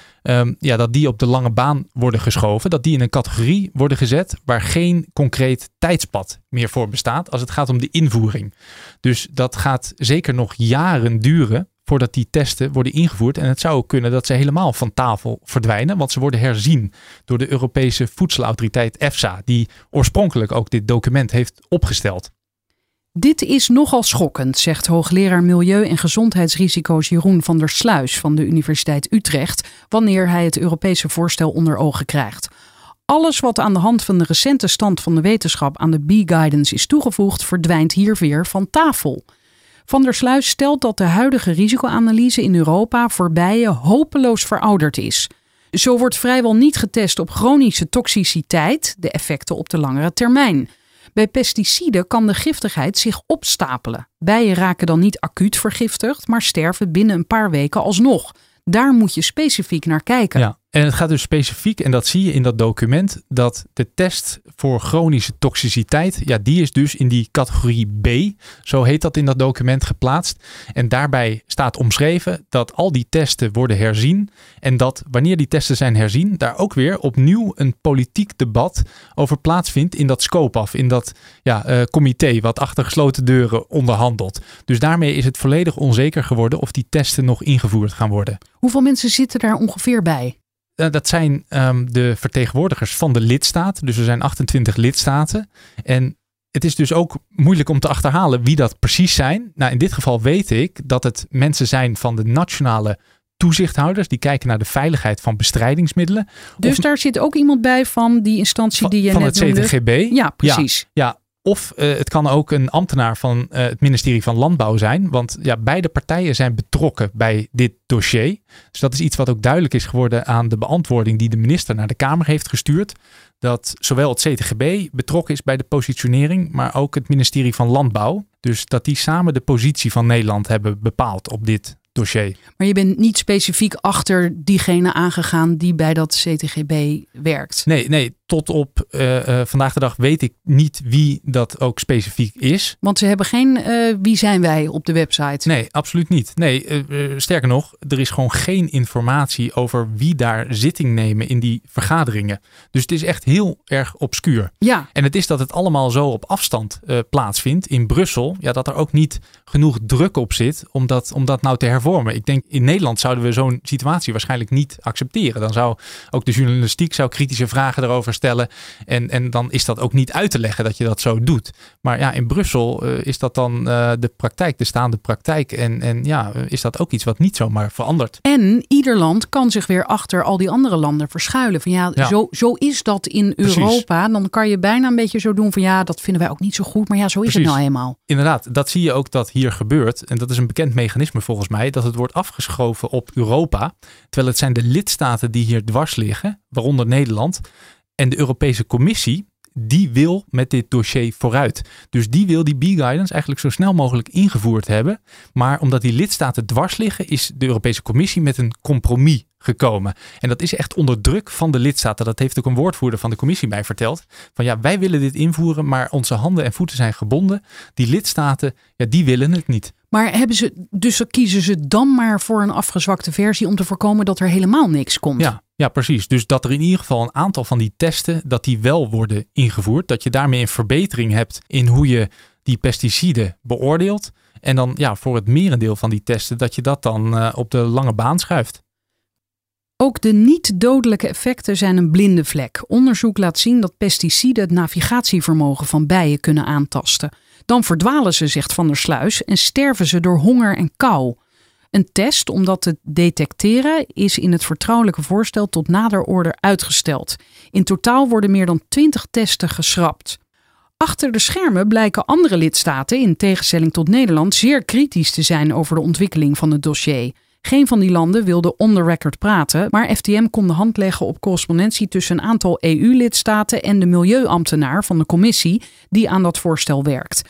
ja, dat die op de lange baan worden geschoven. Dat die in een categorie worden gezet waar geen concreet tijdspad meer voor bestaat als het gaat om de invoering. Dus dat gaat zeker nog jaren duren voordat die testen worden ingevoerd. En het zou ook kunnen dat ze helemaal van tafel verdwijnen, want ze worden herzien door de Europese Voedselautoriteit EFSA, die oorspronkelijk ook dit document heeft opgesteld. Dit is nogal schokkend, zegt hoogleraar Milieu- en Gezondheidsrisico's Jeroen van der Sluis van de Universiteit Utrecht, wanneer hij het Europese voorstel onder ogen krijgt. Alles wat aan de hand van de recente stand van de wetenschap aan de B-guidance is toegevoegd, verdwijnt hier weer van tafel. Van der Sluis stelt dat de huidige risicoanalyse in Europa voor bijen hopeloos verouderd is. Zo wordt vrijwel niet getest op chronische toxiciteit, de effecten op de langere termijn. Bij pesticiden kan de giftigheid zich opstapelen. Bijen raken dan niet acuut vergiftigd, maar sterven binnen een paar weken alsnog. Daar moet je specifiek naar kijken. En het gaat dus specifiek, en dat zie je in dat document, dat de test voor chronische toxiciteit, ja, die is dus in die categorie B, zo heet dat in dat document geplaatst. En daarbij staat omschreven dat al die testen worden herzien en dat wanneer die testen zijn herzien, daar ook weer opnieuw een politiek debat over plaatsvindt in dat scope af, in dat ja, uh, comité wat achter gesloten deuren onderhandelt. Dus daarmee is het volledig onzeker geworden of die testen nog ingevoerd gaan worden. Hoeveel mensen zitten daar ongeveer bij? Uh, dat zijn um, de vertegenwoordigers van de lidstaten. Dus er zijn 28 lidstaten. En het is dus ook moeilijk om te achterhalen wie dat precies zijn. Nou, in dit geval weet ik dat het mensen zijn van de nationale toezichthouders. Die kijken naar de veiligheid van bestrijdingsmiddelen. Dus of, daar zit ook iemand bij van die instantie van, die je van net het CTGB. Ja, precies. Ja, ja. Of uh, het kan ook een ambtenaar van uh, het ministerie van Landbouw zijn. Want ja, beide partijen zijn betrokken bij dit dossier. Dus dat is iets wat ook duidelijk is geworden aan de beantwoording die de minister naar de Kamer heeft gestuurd. Dat zowel het CTGB betrokken is bij de positionering, maar ook het ministerie van Landbouw. Dus dat die samen de positie van Nederland hebben bepaald op dit dossier. Maar je bent niet specifiek achter diegene aangegaan die bij dat CTGB werkt? Nee, nee tot op uh, uh, vandaag de dag weet ik niet wie dat ook specifiek is. Want ze hebben geen uh, wie zijn wij op de website? Nee, absoluut niet. Nee, sterker nog, er is gewoon geen informatie over wie daar zitting nemen in die vergaderingen. Dus het is echt heel erg obscuur. Ja. En het is dat het allemaal zo op afstand plaatsvindt in Brussel. Ja, dat er ook niet genoeg druk op zit om dat, om dat nou te hervormen. Ik denk in Nederland zouden we zo'n situatie waarschijnlijk niet accepteren. Dan zou ook de journalistiek zou kritische vragen erover stellen. En, en dan is dat ook niet uit te leggen dat je dat zo doet. Maar ja, in Brussel uh, is dat dan uh, de praktijk, de staande praktijk. En, en ja, is dat ook iets wat niet zomaar verandert. En ieder land kan zich weer achter al die andere landen verschuilen. Van ja, ja. Zo, zo is dat in Precies. Europa. Dan kan je bijna een beetje zo doen van ja, dat vinden wij ook niet zo goed. Maar ja, zo is Precies. het nou eenmaal. Inderdaad, dat zie je ook dat hier gebeurt. En dat is een bekend mechanisme volgens mij. Dat het wordt afgeschoven op Europa. Terwijl het zijn de lidstaten die hier dwars liggen, waaronder Nederland. En de Europese Commissie, die wil met dit dossier vooruit. Dus die wil die B-guidance eigenlijk zo snel mogelijk ingevoerd hebben. Maar omdat die lidstaten dwars liggen, is de Europese Commissie met een compromis gekomen. En dat is echt onder druk van de lidstaten. Dat heeft ook een woordvoerder van de commissie mij verteld. Van ja, wij willen dit invoeren, maar onze handen en voeten zijn gebonden. Die lidstaten, ja, die willen het niet. Maar hebben ze, dus kiezen ze dan maar voor een afgezwakte versie om te voorkomen dat er helemaal niks komt? Ja, ja, precies. Dus dat er in ieder geval een aantal van die testen, dat die wel worden ingevoerd. Dat je daarmee een verbetering hebt in hoe je die pesticiden beoordeelt. En dan ja, voor het merendeel van die testen, dat je dat dan uh, op de lange baan schuift. Ook de niet-dodelijke effecten zijn een blinde vlek. Onderzoek laat zien dat pesticiden het navigatievermogen van bijen kunnen aantasten. Dan verdwalen ze, zegt Van der Sluis, en sterven ze door honger en kou. Een test om dat te detecteren is in het vertrouwelijke voorstel tot nader order uitgesteld. In totaal worden meer dan 20 testen geschrapt. Achter de schermen blijken andere lidstaten, in tegenstelling tot Nederland, zeer kritisch te zijn over de ontwikkeling van het dossier. Geen van die landen wilde on the record praten, maar FTM kon de hand leggen op correspondentie tussen een aantal EU-lidstaten en de milieuambtenaar van de commissie die aan dat voorstel werkt.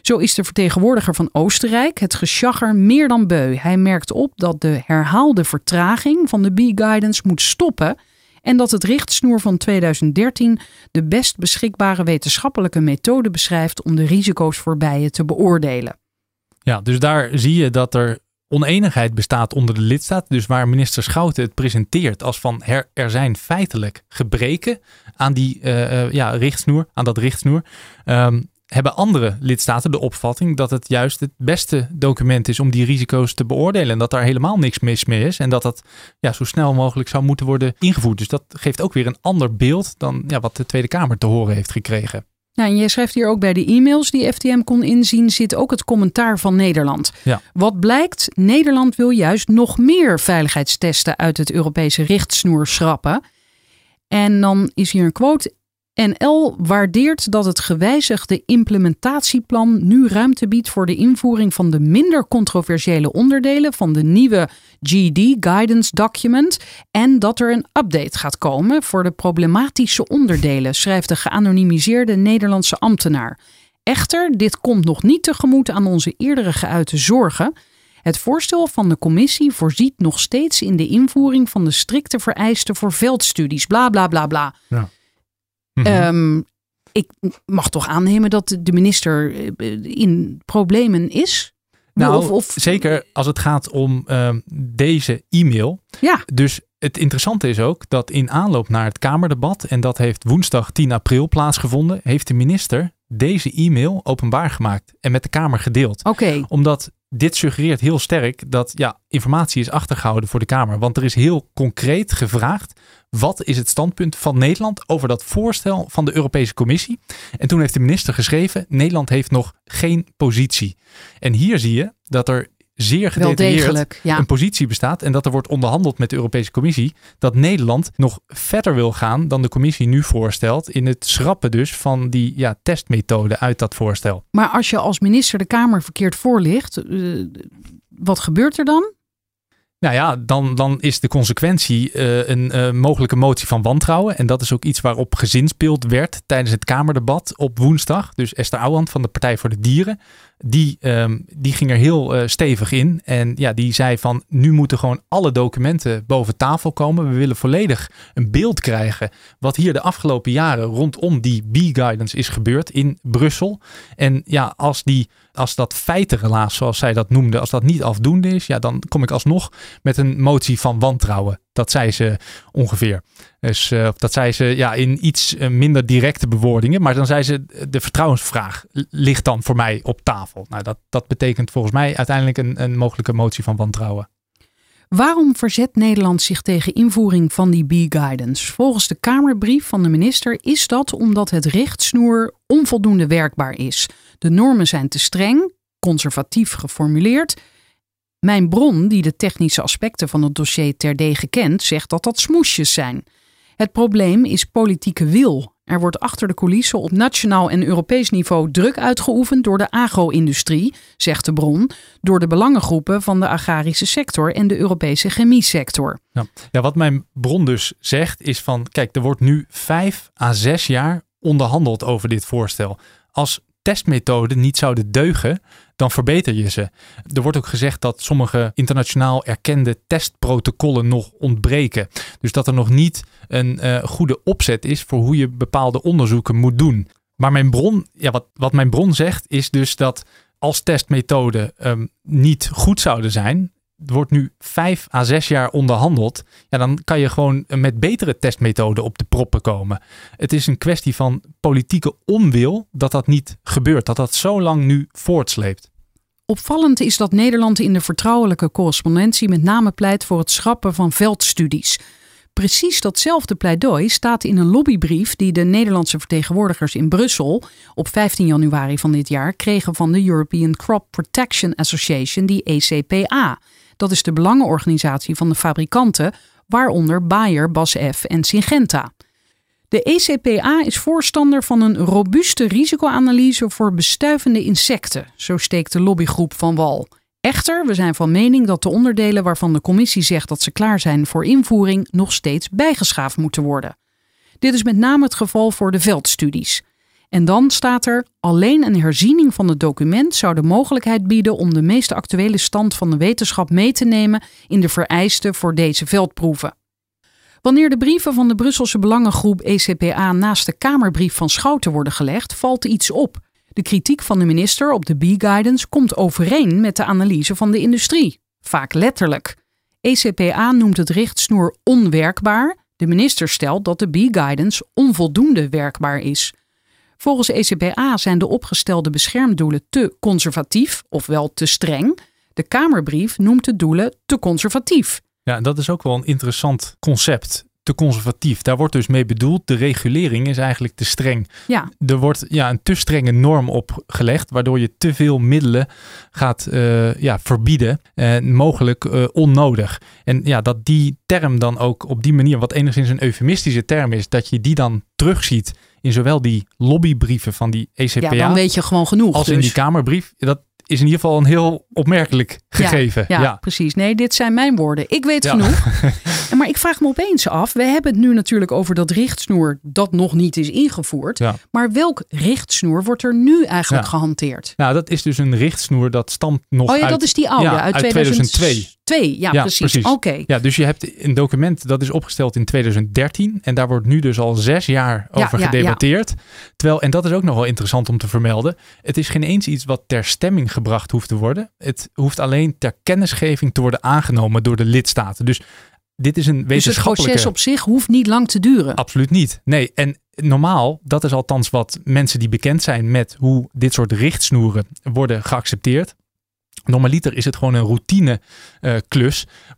Zo is de vertegenwoordiger van Oostenrijk het geschagger meer dan beu. Hij merkt op dat de herhaalde vertraging van de B-guidance moet stoppen en dat het richtsnoer van 2013 de best beschikbare wetenschappelijke methode beschrijft om de risico's voor bijen te beoordelen. Ja, dus daar zie je dat er oneenigheid bestaat onder de lidstaten. Dus waar minister Schouten het presenteert als van er zijn feitelijk gebreken aan die uh, uh, ja, richtsnoer, aan dat richtsnoer. Um, hebben andere lidstaten de opvatting dat het juist het beste document is om die risico's te beoordelen. En dat daar helemaal niks mis mee is. En dat dat ja, zo snel mogelijk zou moeten worden ingevoerd. Dus dat geeft ook weer een ander beeld dan ja, wat de Tweede Kamer te horen heeft gekregen. Nou, en jij schrijft hier ook bij de e-mails die FTM kon inzien, zit ook het commentaar van Nederland. Ja. Wat blijkt, Nederland wil juist nog meer veiligheidstesten uit het Europese richtsnoer schrappen. En dan is hier een quote. NL waardeert dat het gewijzigde implementatieplan nu ruimte biedt voor de invoering van de minder controversiële onderdelen van de nieuwe GD Guidance Document en dat er een update gaat komen voor de problematische onderdelen, schrijft de geanonimiseerde Nederlandse ambtenaar. Echter, dit komt nog niet tegemoet aan onze eerdere geuite zorgen. Het voorstel van de commissie voorziet nog steeds in de invoering van de strikte vereisten voor veldstudies, bla bla bla bla. Ehm, ik mag toch aannemen dat de minister eh, in problemen is? Nou, Of- of- zeker als het gaat om ehm, deze e-mail. Ja, Dus het interessante is ook dat in aanloop naar het Kamerdebat, en dat heeft woensdag 10 april plaatsgevonden, heeft de minister deze e-mail openbaar gemaakt en met de Kamer gedeeld. oké. Omdat dit suggereert heel sterk dat ja, informatie is achtergehouden voor de Kamer. Want er is heel concreet gevraagd: wat is het standpunt van Nederland over dat voorstel van de Europese Commissie? En toen heeft de minister geschreven: Nederland heeft nog geen positie. En hier zie je dat er zeer gedetailleerd degelijk. Ja. een positie bestaat en dat er wordt onderhandeld met de Europese Commissie dat Nederland nog verder wil gaan dan de Commissie nu voorstelt in het schrappen dus van die ja, testmethode uit dat voorstel. Maar als je als minister de Kamer verkeerd voorligt, eh, wat gebeurt er dan? Nou ja, dan, dan is de consequentie eh, een eh, mogelijke motie van wantrouwen. En dat is ook iets waarop gezinspeeld werd tijdens het Kamerdebat op woensdag. Dus Esther Ouwehand van de Partij voor de Dieren, die, ehm, die ging er heel eh, stevig in. En ja, die zei van nu moeten gewoon alle documenten boven tafel komen. We willen volledig een beeld krijgen wat hier de afgelopen jaren rondom die B-guidance is gebeurd in Brussel. En ja, als, die, als dat feitenrelaas, zoals zij dat noemde, als dat niet afdoende is, ja, dan kom ik alsnog met een motie van wantrouwen. Dat zei ze ongeveer. Dus eh, dat zei ze ja, in iets eh, minder directe bewoordingen. Maar dan zei ze, de vertrouwensvraag ligt dan voor mij op tafel. Nou, dat, dat betekent volgens mij uiteindelijk een, een mogelijke motie van wantrouwen. Waarom verzet Nederland zich tegen invoering van die B-guidance? Volgens de Kamerbrief van de minister is dat omdat het richtsnoer onvoldoende werkbaar is. De normen zijn te streng, conservatief geformuleerd. Mijn bron, die de technische aspecten van het dossier terdege kent, zegt dat dat smoesjes zijn. Het probleem is politieke wil. Er wordt achter de coulissen op nationaal en Europees niveau druk uitgeoefend door de agro-industrie, zegt de bron, door de belangengroepen van de agrarische sector en de Europese chemiesector. Ja. ja, wat mijn bron dus zegt is van, kijk, er wordt nu vijf à zes jaar onderhandeld over dit voorstel. Als testmethoden niet zouden deugen, dan verbeter je ze. Er wordt ook gezegd dat sommige internationaal erkende testprotocollen nog ontbreken. Dus dat er nog niet een eh, goede opzet is voor hoe je bepaalde onderzoeken moet doen. Maar mijn bron, ja, wat, wat mijn bron zegt, is dus dat als testmethoden ehm, niet goed zouden zijn, wordt nu vijf à zes jaar onderhandeld. Ja, dan kan je gewoon met betere testmethoden op de proppen komen. Het is een kwestie van politieke onwil dat dat niet gebeurt. Dat dat zo lang nu voortsleept. Opvallend is dat Nederland in de vertrouwelijke correspondentie met name pleit voor het schrappen van veldstudies. Precies datzelfde pleidooi staat in een lobbybrief die de Nederlandse vertegenwoordigers in Brussel op 15 januari van dit jaar kregen van de European Crop Protection Association, die ECPA. Dat is de belangenorganisatie van de fabrikanten, waaronder Bayer, BASF en Syngenta. De ECPA is voorstander van een robuuste risicoanalyse voor bestuivende insecten, zo steekt de lobbygroep van wal. Echter, we zijn van mening dat de onderdelen waarvan de commissie zegt dat ze klaar zijn voor invoering nog steeds bijgeschaafd moeten worden. Dit is met name het geval voor de veldstudies. En dan staat er: alleen een herziening van het document zou de mogelijkheid bieden om de meest actuele stand van de wetenschap mee te nemen in de vereisten voor deze veldproeven. Wanneer de brieven van de Brusselse belangengroep ECPA naast de Kamerbrief van Schouten worden gelegd, valt iets op. De kritiek van de minister op de B-guidance komt overeen met de analyse van de industrie, vaak letterlijk. ECPA noemt het richtsnoer onwerkbaar. De minister stelt dat de B-guidance onvoldoende werkbaar is. Volgens ECPA zijn de opgestelde beschermdoelen te conservatief, ofwel te streng. De Kamerbrief noemt de doelen te conservatief. Ja, en dat is ook wel een interessant concept. te conservatief. Daar wordt dus mee bedoeld, de regulering is eigenlijk te streng. Ja, Er wordt ja, een te strenge norm opgelegd, waardoor je te veel middelen gaat eh, ja, verbieden. En mogelijk eh, onnodig. En ja, dat die term dan ook op die manier, wat enigszins een eufemistische term is, dat je die dan terugziet in zowel die lobbybrieven van die ECPA ja dan weet je gewoon genoeg. als in dus. die Kamerbrief. Dat is in ieder geval een heel opmerkelijk gegeven. Ja, ja. precies. Nee, dit zijn mijn woorden. Ik weet Ja. genoeg. En maar ik vraag me opeens af. We hebben het nu natuurlijk over dat richtsnoer dat nog niet is ingevoerd. Maar welk richtsnoer wordt er nu eigenlijk gehanteerd? Nou, dat is dus een richtsnoer dat stamt nog Oh ja, uit... dat is die oude ja, uit, uit 2002. Ja, Ja, precies. precies. Oké. Ja, dus je hebt een document dat is opgesteld in 2013 en daar wordt nu dus al zes jaar Ja, over ja, gedebatteerd. Terwijl, en dat is ook nog wel interessant om te vermelden, het is geen eens iets wat ter stemming gebracht hoeft te worden. Het hoeft alleen ter kennisgeving te worden aangenomen door de lidstaten. Dus dit is een Dus het wetenschappelijke... proces op zich hoeft niet lang te duren. Absoluut niet. Nee, en normaal, dat is althans wat mensen die bekend zijn met hoe dit soort richtsnoeren worden geaccepteerd. Normaliter is het gewoon een routine eh,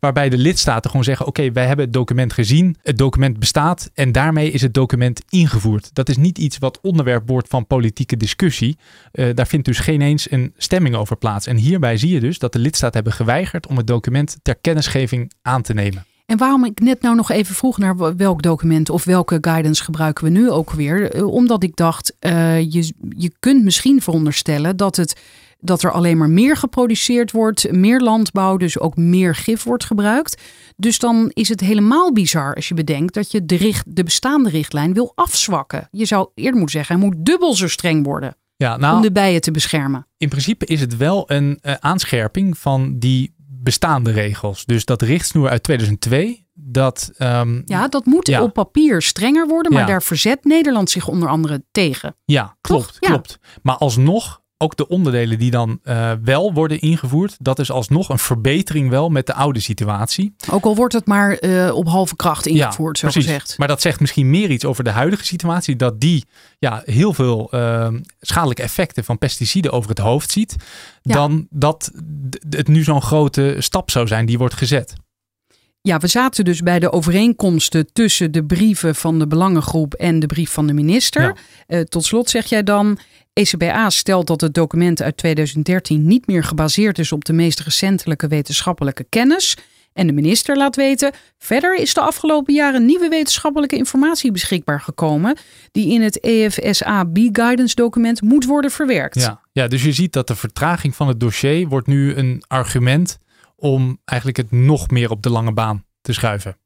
waarbij de lidstaten gewoon zeggen: Oké, wij hebben het document gezien, het document bestaat en daarmee is het document ingevoerd. Dat is niet iets wat onderwerp wordt van politieke discussie. Eh, daar vindt dus geen eens een stemming over plaats. En hierbij zie je dus dat de lidstaten hebben geweigerd om het document ter kennisgeving aan te nemen. En waarom ik net nou nog even vroeg naar welk document of welke guidance gebruiken we nu ook weer. Eh, Omdat ik dacht, je, je kunt misschien veronderstellen dat, het, dat er alleen maar meer geproduceerd wordt, meer landbouw, dus ook meer gif wordt gebruikt. Dus dan is het helemaal bizar als je bedenkt dat je de, richt, de bestaande richtlijn wil afzwakken. Je zou eerder moeten zeggen, hij moet dubbel zo streng worden Ja, om nou, de bijen te beschermen. in principe is het wel een eh, aanscherping van die bestaande regels. Dus dat richtsnoer uit 2002, dat... ehm, Ja, dat moet Ja. op papier strenger worden, maar Ja. daar verzet Nederland zich onder andere tegen. ja, klopt, Toch? Klopt. Maar alsnog, ook de onderdelen die dan eh, wel worden ingevoerd, dat is alsnog een verbetering wel met de oude situatie. Ook al wordt het maar eh, op halve kracht ingevoerd, zo precies. gezegd. Maar dat zegt misschien meer iets over de huidige situatie, dat die ja, heel veel ehm, schadelijke effecten van pesticiden over het hoofd ziet, Ja. dan dat het nu zo'n grote stap zou zijn die wordt gezet. Ja, we zaten dus bij de overeenkomsten tussen de brieven van de belangengroep en de brief van de minister. Ja. Eh, tot slot zeg jij dan, ECBA stelt dat het document uit 2013 niet meer gebaseerd is op de meest recentelijke wetenschappelijke kennis. En de minister laat weten, verder is de afgelopen jaren nieuwe wetenschappelijke informatie beschikbaar gekomen, die in het E EFSA B-guidance document moet worden verwerkt. Ja, ja, dus je ziet dat de vertraging van het dossier wordt nu een argument om eigenlijk het nog meer op de lange baan te schuiven.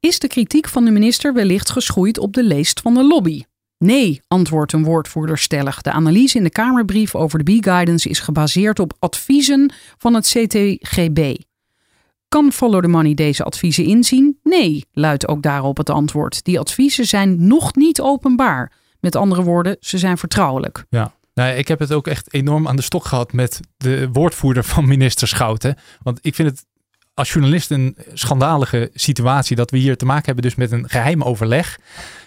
Is de kritiek van de minister wellicht geschoeid op de leest van de lobby? Nee, antwoordt een woordvoerder stellig. De analyse in de Kamerbrief over de B-guidance is gebaseerd op adviezen van het CTGB. Kan Follow the Money deze adviezen inzien? Nee, luidt ook daarop het antwoord. Die adviezen zijn nog niet openbaar. Met andere woorden, ze zijn vertrouwelijk. Ja. Nou, ik heb het ook echt enorm aan de stok gehad met de woordvoerder van minister Schouten. Want ik vind het als journalist een schandalige situatie dat we hier te maken hebben dus met een geheim overleg.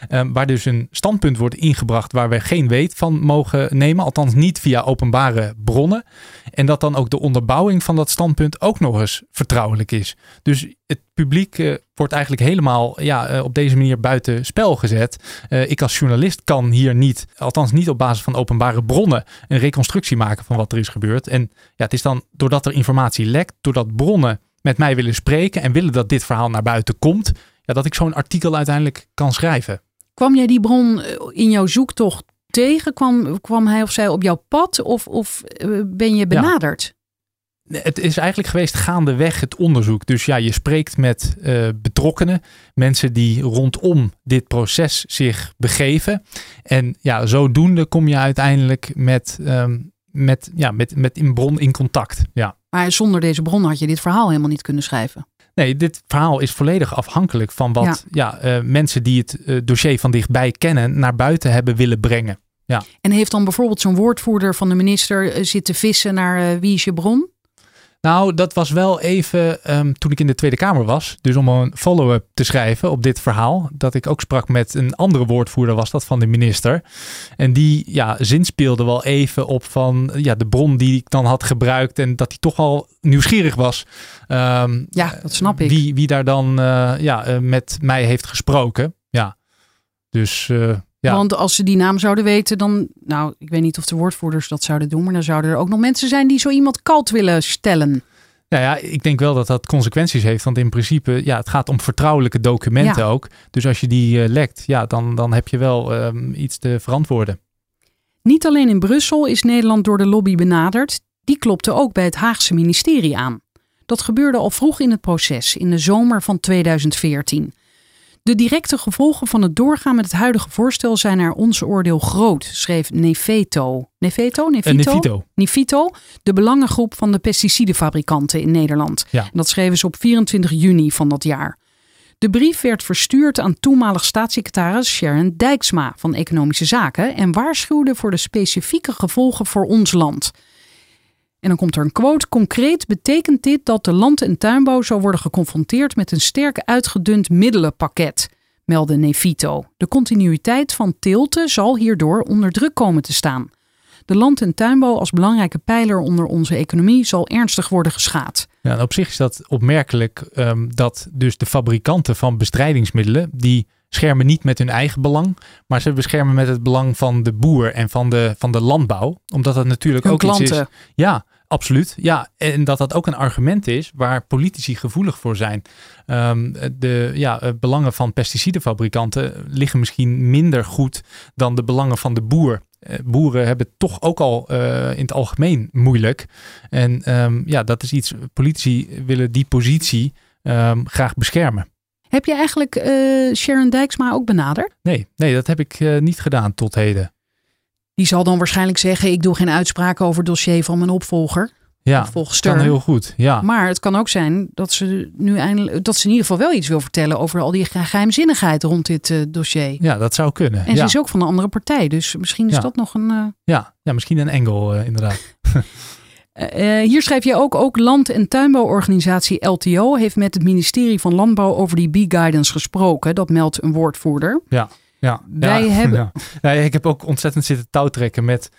eh, waar dus een standpunt wordt ingebracht waar we geen weet van mogen nemen. Althans niet via openbare bronnen. En dat dan ook de onderbouwing van dat standpunt ook nog eens vertrouwelijk is. Dus het publiek eh, wordt eigenlijk helemaal ja, eh, op deze manier buiten spel gezet. Eh, ik als journalist kan hier niet, althans niet op basis van openbare bronnen, een reconstructie maken van wat er is gebeurd. En ja, het is dan doordat er informatie lekt, doordat bronnen met mij willen spreken en willen dat dit verhaal naar buiten komt, ja, dat ik zo'n artikel uiteindelijk kan schrijven. Kwam jij die bron eh, in jouw zoektocht tegen? Kwam, kwam hij of zij op jouw pad of, of eh, ben je benaderd? Het is eigenlijk geweest gaandeweg het onderzoek. Dus ja, je spreekt met eh, betrokkenen, mensen die rondom dit proces zich begeven. En ja, zodoende kom je uiteindelijk met, ehm, met, ja, met, met een bron in contact. Ja. Maar zonder deze bron had je dit verhaal helemaal niet kunnen schrijven. Nee, dit verhaal is volledig afhankelijk van wat ja. eh, mensen die het eh, dossier van dichtbij kennen naar buiten hebben willen brengen. Ja. En heeft dan bijvoorbeeld zo'n woordvoerder van de minister eh, zitten vissen naar wie is je bron? Nou, dat was wel even ehm, toen ik in de Tweede Kamer was. Dus om een follow-up te schrijven op dit verhaal. Dat ik ook sprak met een andere woordvoerder, was dat van de minister. En die ja, zinspeelde wel even op van ja, de bron die ik dan had gebruikt. En dat hij toch al nieuwsgierig was. ehm, Ja, dat snap ik. Wie, wie daar dan eh, ja, eh, met mij heeft gesproken. Ja, dus eh, ja. Want als ze die naam zouden weten, dan. Nou, ik weet niet of de woordvoerders dat zouden doen. Maar dan zouden er ook nog mensen zijn die zo iemand kalt willen stellen. Nou ja, ik denk wel dat dat consequenties heeft. Want in principe, ja, het gaat om vertrouwelijke documenten Ja. ook. Dus als je die eh, lekt, ja, dan, dan heb je wel ehm, iets te verantwoorden. Niet alleen in Brussel is Nederland door de lobby benaderd. Die klopte ook bij het Haagse ministerie aan. Dat gebeurde al vroeg in het proces, in de zomer van 2014. De directe gevolgen van het doorgaan met het huidige voorstel zijn naar ons oordeel groot, schreef Nefeto. Nefeto? En Nefito? Nefito. De belangengroep van de pesticidenfabrikanten in Nederland. Ja. En dat schreven ze op 24 juni van dat jaar. De brief werd verstuurd aan toenmalig staatssecretaris Sharon Dijksma van Economische Zaken en waarschuwde voor de specifieke gevolgen voor ons land. En dan komt er een quote. Concreet betekent dit dat de land- en tuinbouw zal worden geconfronteerd met een sterk uitgedund middelenpakket, meldde Nefito. De continuïteit van teelte zal hierdoor onder druk komen te staan. De land- en tuinbouw als belangrijke pijler onder onze economie zal ernstig worden geschaad. Ja, en op zich is dat opmerkelijk ehm, dat dus de fabrikanten van bestrijdingsmiddelen, die schermen niet met hun eigen belang, maar ze beschermen met het belang van de boer en van de, van de landbouw. Omdat dat natuurlijk Hun ook iets is. klanten. Ja, absoluut. Ja, en dat dat ook een argument is waar politici gevoelig voor zijn. Ehm, de ja, eh, belangen van pesticidenfabrikanten liggen misschien minder goed dan de belangen van de boer. Eh, Boeren hebben het toch ook al eh, in het algemeen moeilijk. En ehm, ja, dat is iets. Politici willen die positie ehm, graag beschermen. Heb je eigenlijk eh, Sharon Dijksma ook benaderd? Nee, nee, dat heb ik eh, niet gedaan tot heden. Die zal dan waarschijnlijk zeggen: Ik doe geen uitspraken over het dossier van mijn opvolger. Ja, Opvolgster. kan heel goed. Ja, Maar het kan ook zijn dat ze nu eindelijk dat ze in ieder geval wel iets wil vertellen over al die ge- geheimzinnigheid rond dit eh, dossier. ja dat zou kunnen. En ja. ze is ook van een andere partij, dus misschien is Ja. dat nog een. ja, ja, misschien een engel inderdaad. Eh, hier schrijf je ook, ook land- en tuinbouworganisatie LTO heeft met het ministerie van Landbouw over die B-guidance gesproken. Dat meldt een woordvoerder. Ja, Wij ja, hebben- ja. Ja, ik heb ook ontzettend zitten touwtrekken met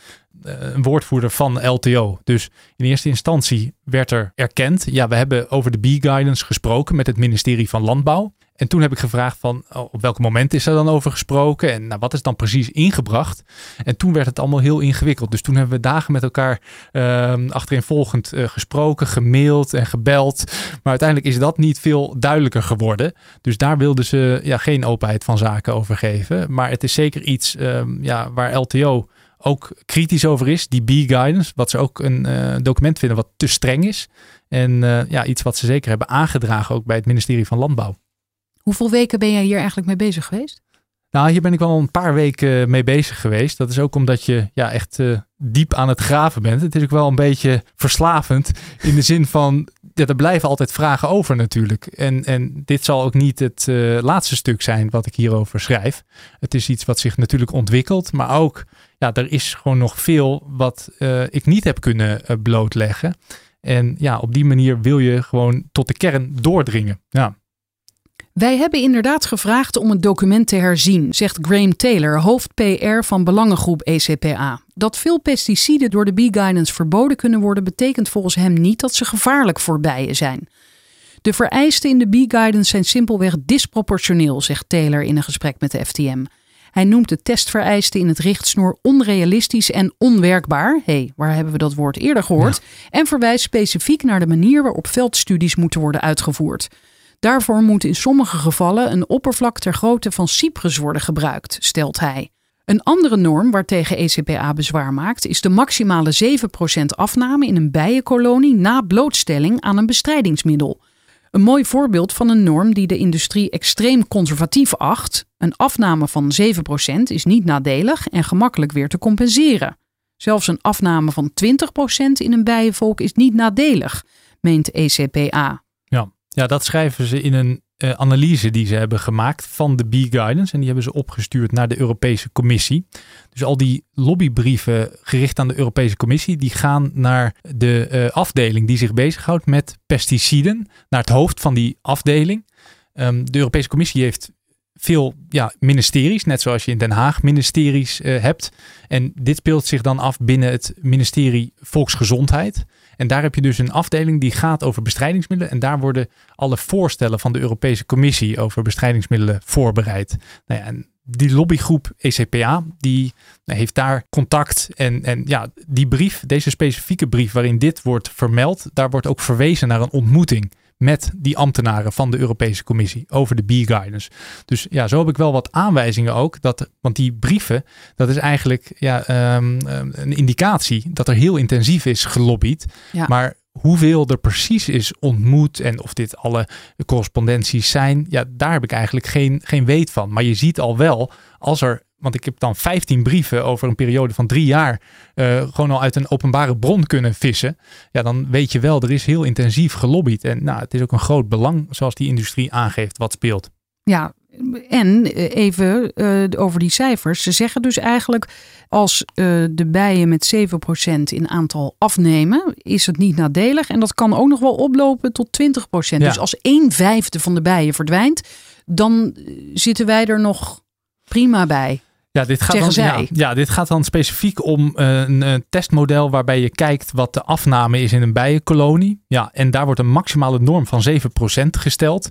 eh, een woordvoerder van LTO. Dus in eerste instantie werd er erkend, ja, we hebben over de B-guidance gesproken met het ministerie van Landbouw. En toen heb ik gevraagd van oh, op welk moment is er dan over gesproken en nou, wat is dan precies ingebracht. En toen werd het allemaal heel ingewikkeld. Dus toen hebben we dagen met elkaar ehm achtereenvolgend eh, gesproken, gemaild en gebeld. Maar uiteindelijk is dat niet veel duidelijker geworden. Dus daar wilden ze ja, geen openheid van zaken over geven. Maar het is zeker iets ehm, ja, waar LTO ook kritisch over is. Die B-guidance, wat ze ook een eh, document vinden wat te streng is. En eh, ja, iets wat ze zeker hebben aangedragen ook bij het ministerie van Landbouw. Hoeveel weken ben jij hier eigenlijk mee bezig geweest? Nou, hier ben ik wel een paar weken mee bezig geweest. Dat is ook omdat je ja, echt eh, diep aan het graven bent. Het is ook wel een beetje verslavend in de zin van, ja, er blijven altijd vragen over natuurlijk. En, en dit zal ook niet het eh, laatste stuk zijn wat ik hierover schrijf. Het is iets wat zich natuurlijk ontwikkelt, maar ook, ja, er is gewoon nog veel wat eh, ik niet heb kunnen eh, blootleggen. En ja, op die manier wil je gewoon tot de kern doordringen. Ja. Wij hebben inderdaad gevraagd om het document te herzien, zegt Graham Taylor, hoofd PR van belangengroep ECPA. Dat veel pesticiden door de B-guidance verboden kunnen worden, betekent volgens hem niet dat ze gevaarlijk voor bijen zijn. De vereisten in de B-guidance zijn simpelweg disproportioneel, zegt Taylor in een gesprek met de FTM. Hij noemt de testvereisten in het richtsnoer onrealistisch en onwerkbaar. Hé, hey, waar hebben we dat woord eerder gehoord? En verwijst specifiek naar de manier waarop veldstudies moeten worden uitgevoerd. Daarvoor moet in sommige gevallen een oppervlak ter grootte van Cyprus worden gebruikt, stelt hij. Een andere norm waartegen ECPA bezwaar maakt is de maximale 7% afname in een bijenkolonie na blootstelling aan een bestrijdingsmiddel. Een mooi voorbeeld van een norm die de industrie extreem conservatief acht. Een afname van 7% is niet nadelig en gemakkelijk weer te compenseren. Zelfs een afname van 20% in een bijenvolk is niet nadelig, meent ECPA. Ja. dat schrijven ze in een eh, analyse die ze hebben gemaakt van de Bee Guidance. En die hebben ze opgestuurd naar de Europese Commissie. Dus al die lobbybrieven gericht aan de Europese Commissie, die gaan naar de eh, afdeling die zich bezighoudt met pesticiden. Naar het hoofd van die afdeling. Ehm, de Europese Commissie heeft veel ja, ministeries, net zoals je in Den Haag ministeries eh, hebt. En dit speelt zich dan af binnen het ministerie Volksgezondheid. En daar heb je dus een afdeling die gaat over bestrijdingsmiddelen. En daar worden alle voorstellen van de Europese Commissie over bestrijdingsmiddelen voorbereid. Nou ja, en die lobbygroep ECPA, die nou, heeft daar contact. En, en ja, die brief, deze specifieke brief waarin dit wordt vermeld, daar wordt ook verwezen naar een ontmoeting met die ambtenaren van de Europese Commissie over de Bee Guidance. Dus ja, zo heb ik wel wat aanwijzingen ook. Dat, want die brieven, dat is eigenlijk ja, ehm, ehm, een indicatie dat er heel intensief is gelobbyd. Ja. Maar hoeveel er precies is ontmoet en of dit alle correspondenties zijn, ja, daar heb ik eigenlijk geen, geen weet van. Maar je ziet al wel, als er want ik heb dan 15 brieven over een periode van drie jaar uh, gewoon al uit een openbare bron kunnen vissen. Ja, dan weet je wel, er is heel intensief gelobbyd. En nou, het is ook een groot belang, zoals die industrie aangeeft, wat speelt. Ja, en eh, even uh, over die cijfers. Ze zeggen dus eigenlijk, als uh, de bijen met 7% in aantal afnemen, is het niet nadelig. En dat kan ook nog wel oplopen tot 20%. Ja. Dus als een vijfde van de bijen verdwijnt, dan zitten wij er nog prima bij. Ja dit, gaat dan, ja, ja, dit gaat dan specifiek om uh, een, een, testmodel waarbij je kijkt wat de afname is in een bijenkolonie. Ja, en daar wordt een maximale norm van 7% gesteld.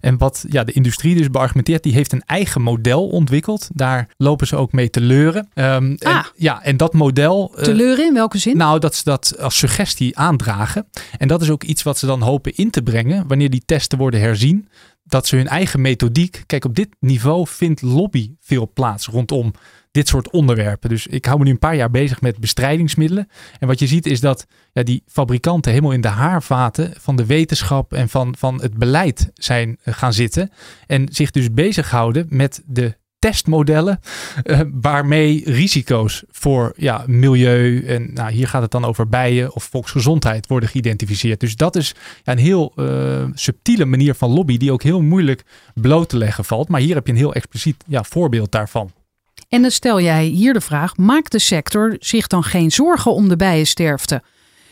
En wat ja, de industrie dus beargumenteert, die heeft een eigen model ontwikkeld. Daar lopen ze ook mee te leuren. Um, ah, en, ja, en dat model. Te leuren in welke zin? Nou, dat ze dat als suggestie aandragen. En dat is ook iets wat ze dan hopen in te brengen wanneer die testen worden herzien dat ze hun eigen methodiek. Kijk, op dit niveau vindt lobby veel plaats rondom dit soort onderwerpen. Dus ik hou me nu een paar jaar bezig met bestrijdingsmiddelen. En wat je ziet is dat ja, die fabrikanten helemaal in de haarvaten van de wetenschap en van, van het beleid zijn eh, gaan zitten. En zich dus bezighouden met de testmodellen uh, waarmee risico's voor ja, milieu en nou, hier gaat het dan over bijen of volksgezondheid worden geïdentificeerd. Dus dat is ja, een heel uh, subtiele manier van lobby die ook heel moeilijk bloot te leggen valt. Maar hier heb je een heel expliciet ja, voorbeeld daarvan. En dan stel jij hier de vraag: maakt de sector zich dan geen zorgen om de bijensterfte?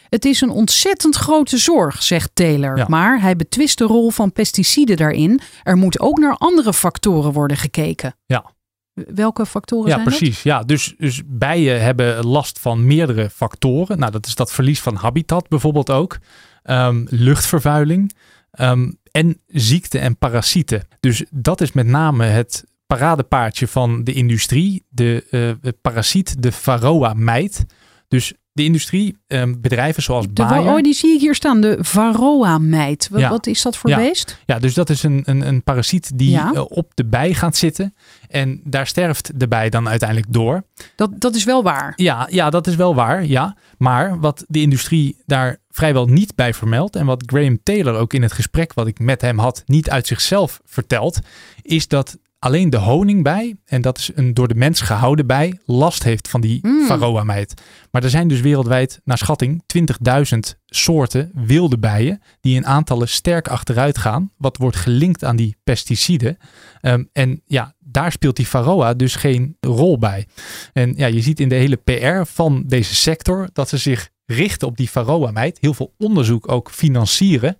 Het is een ontzettend grote zorg, zegt Taylor. Ja. Maar hij betwist de rol van pesticiden daarin. Er moet ook naar andere factoren worden gekeken. Ja. Welke factoren ja, zijn precies. dat? Ja, dus, dus bijen hebben last van meerdere factoren. Nou, dat is dat verlies van habitat bijvoorbeeld ook. Um, luchtvervuiling. Um, en ziekte en parasieten. Dus dat is met name het paradepaardje van de industrie. De uh, parasiet, de varroa-mijt. Dus de industrie, eh, bedrijven zoals de, Bayer. Oh, die zie ik hier staan. De varroa-mijt. Wat, Ja. wat is dat voor Ja. beest? Ja, dus dat is een, een, een parasiet die Ja. eh, op de bij gaat zitten. En daar sterft de bij dan uiteindelijk door. Dat, dat is wel waar. Ja, ja, dat is wel waar. Ja. Maar wat de industrie daar vrijwel niet bij vermeldt. En wat Graham Taylor ook in het gesprek wat ik met hem had niet uit zichzelf vertelt. Is dat alleen de honingbij, en dat is een door de mens gehouden bij, last heeft van die Mm. varroa-mijt. Maar er zijn dus wereldwijd, naar schatting, 20.000 soorten wilde bijen die in aantallen sterk achteruit gaan. Wat wordt gelinkt aan die pesticiden. Ehm, en ja, daar speelt die varroa dus geen rol bij. En ja, je ziet in de hele PR van deze sector dat ze zich richten op die varroa-mijt. Heel veel onderzoek ook financieren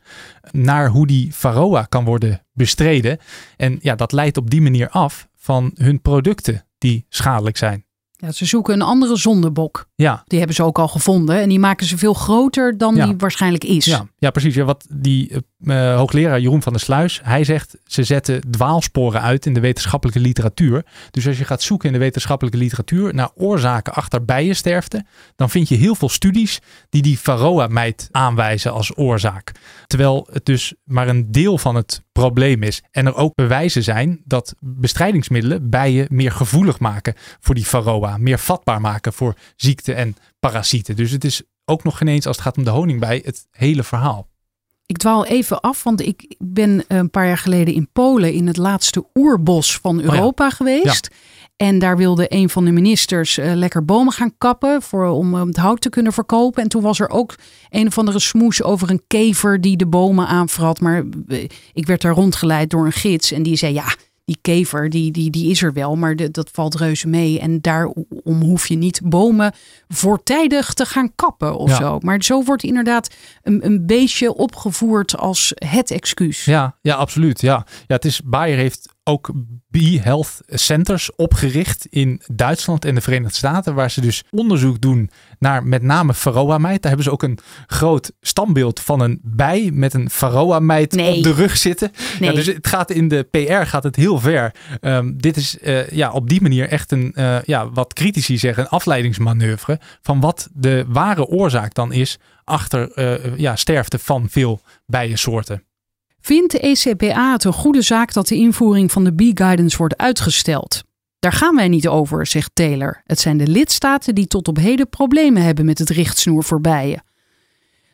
naar hoe die varroa kan worden bestreden. En ja, dat leidt op die manier af van hun producten die schadelijk zijn. Ja, ze zoeken een andere zondebok. Ja, Die hebben ze ook al gevonden. En die maken ze veel groter dan Ja. die waarschijnlijk is. Ja, ja precies. Ja, wat die eh, hoogleraar Jeroen van der Sluis, hij zegt ze zetten dwaalsporen uit in de wetenschappelijke literatuur. Dus als je gaat zoeken in de wetenschappelijke literatuur naar oorzaken achter bijensterfte, dan vind je heel veel studies die die varroa-mijt aanwijzen als oorzaak. Terwijl het dus maar een deel van het probleem is. En er ook bewijzen zijn dat bestrijdingsmiddelen bijen meer gevoelig maken voor die varroa, meer vatbaar maken voor ziekte en parasieten. Dus het is ook nog geen eens als het gaat om de honingbij het hele verhaal. Ik dwaal even af, want ik ben een paar jaar geleden in Polen in het laatste oerbos van Europa geweest. En daar wilde een van de ministers eh, lekker bomen gaan kappen voor, om eh, het hout te kunnen verkopen. En toen was er ook een of andere smoes over een kever die de bomen aanvrat. Maar eh, ik werd daar rondgeleid door een gids en die zei ja, die kever die, die, die is er wel, maar de, dat valt reuze mee. En daarom hoef je niet bomen voortijdig te gaan kappen of Ja. zo. Maar zo wordt inderdaad een, een beestje opgevoerd als het excuus. Ja, ja, absoluut. Ja. Ja, het is, Bayer heeft ook Bee Health Centers opgericht in Duitsland en de Verenigde Staten, waar ze dus onderzoek doen naar met name varroa-mijt. Daar hebben ze ook een groot standbeeld van een bij met een varroa-mijt Nee. op de rug zitten. Nee. Ja, dus het gaat in de PR gaat het heel ver. Ehm, dit is eh, ja, op die manier echt een, eh, ja, wat critici zeggen, een afleidingsmanoeuvre van wat de ware oorzaak dan is achter eh, ja, sterfte van veel bijensoorten. Vindt de ECPA het een goede zaak dat de invoering van de B-guidance wordt uitgesteld? Daar gaan wij niet over, zegt Taylor. Het zijn de lidstaten die tot op heden problemen hebben met het richtsnoer voor bijen.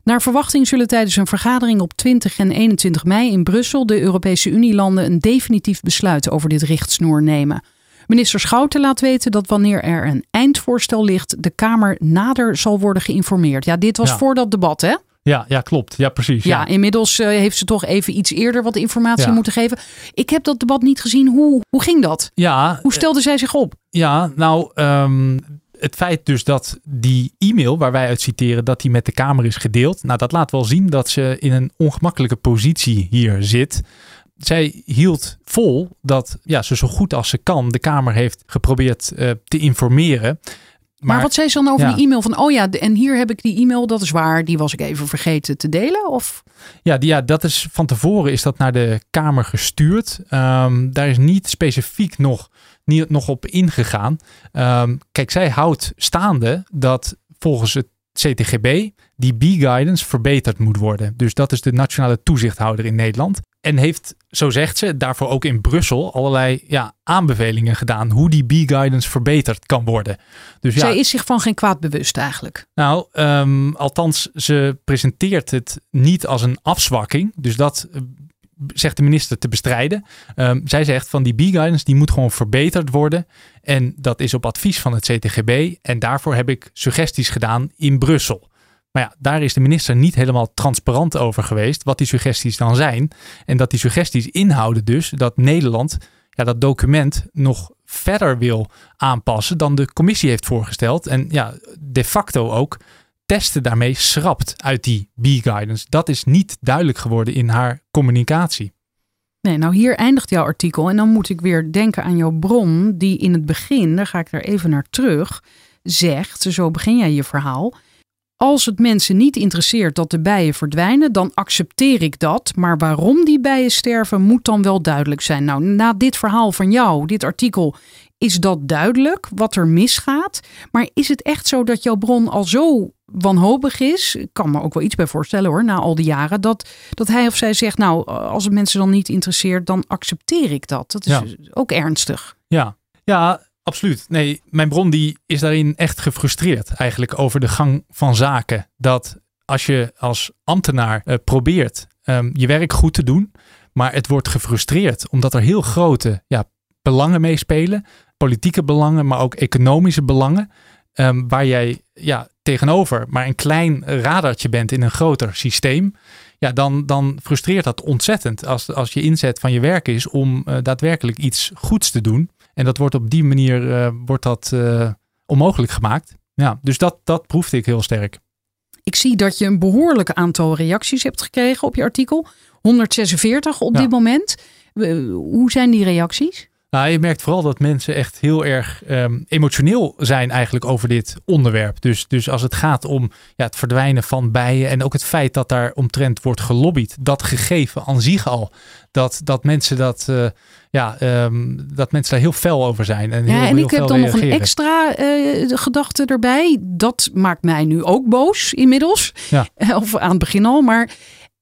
Naar verwachting zullen tijdens een vergadering op 20 en 21 mei in Brussel de Europese Unielanden een definitief besluit over dit richtsnoer nemen. Minister Schouten laat weten dat wanneer er een eindvoorstel ligt, de Kamer nader zal worden geïnformeerd. Ja, dit was Ja. voor dat debat, hè? Ja, ja, klopt. Ja, precies. Ja, inmiddels eh, heeft ze toch even iets eerder wat informatie Ja. moeten geven. Ik heb dat debat niet gezien. Hoe, hoe ging dat? ja, Hoe stelde zij zich op? ja nou, ehm, het feit dus dat die e-mail waar wij uit citeren, dat die met de Kamer is gedeeld. Nou, dat laat wel zien dat ze in een ongemakkelijke positie hier zit. Zij hield vol dat ja, ze zo goed als ze kan de Kamer heeft geprobeerd eh, te informeren. Maar, wat zei ze dan over ja. die e-mail? Van, oh ja, en hier heb ik die e-mail, dat is waar. Die was ik even vergeten te delen. Of Ja, die, ja, dat is van tevoren is dat naar de Kamer gestuurd. Ehm, daar is niet specifiek nog, niet, nog op ingegaan. Ehm, kijk, zij houdt staande dat volgens het CTGB die B-guidance verbeterd moet worden. Dus dat is de nationale toezichthouder in Nederland. En heeft, zo zegt ze, daarvoor ook in Brussel allerlei ja, aanbevelingen gedaan hoe die B-guidance verbeterd kan worden. Dus ja, zij is zich van geen kwaad bewust eigenlijk. nou, ehm, althans, ze presenteert het niet als een afzwakking. Dus dat eh, zegt de minister te bestrijden. Ehm, zij zegt van die B-guidance die moet gewoon verbeterd worden. En dat is op advies van het CTGB. En daarvoor heb ik suggesties gedaan in Brussel. Maar ja, daar is de minister niet helemaal transparant over geweest wat die suggesties dan zijn. En dat die suggesties inhouden dus dat Nederland ja, dat document nog verder wil aanpassen dan de commissie heeft voorgesteld. En ja, de facto ook testen daarmee schrapt uit die B-guidance. Dat is niet duidelijk geworden in haar communicatie. Nee, nou hier eindigt jouw artikel. En dan moet ik weer denken aan jouw bron, die in het begin, daar ga ik er even naar terug, zegt, zo begin jij je verhaal. Als het mensen niet interesseert dat de bijen verdwijnen, dan accepteer ik dat. Maar waarom die bijen sterven, moet dan wel duidelijk zijn. Nou, na dit verhaal van jou, dit artikel, is dat duidelijk wat er misgaat. Maar is het echt zo dat jouw bron al zo wanhopig is? Ik kan me ook wel iets bij voorstellen hoor, na al die jaren. Dat, dat hij of zij zegt, nou, als het mensen dan niet interesseert, dan accepteer ik dat. Dat is Ja. ook ernstig. Ja, ja, absoluut. Nee, mijn bron die is daarin echt gefrustreerd eigenlijk over de gang van zaken. Dat als je als ambtenaar eh, probeert ehm, je werk goed te doen, maar het wordt gefrustreerd omdat er heel grote ja, belangen meespelen. Politieke belangen, maar ook economische belangen. ehm, waar jij ja, tegenover maar een klein radartje bent in een groter systeem. Ja, dan, dan frustreert dat ontzettend als, als je inzet van je werk is om eh, daadwerkelijk iets goeds te doen. En dat wordt op die manier eh, wordt dat, eh, onmogelijk gemaakt. Ja, dus dat, dat proefde ik heel sterk. Ik zie dat je een behoorlijk aantal reacties hebt gekregen op je artikel. 146 op Ja. dit moment. Hoe zijn die reacties? Nou, je merkt vooral dat mensen echt heel erg ehm, emotioneel zijn eigenlijk over dit onderwerp. Dus, dus als het gaat om ja, het verdwijnen van bijen en ook het feit dat daar omtrent wordt gelobbyd, dat gegeven aan zich al, dat, dat mensen dat, eh, ja, ehm, dat mensen daar heel fel over zijn. En, heel, Ja, en heel ik heb dan nog een extra eh, gedachte erbij. Dat maakt mij nu ook boos inmiddels. Ja. Of aan het begin al. Maar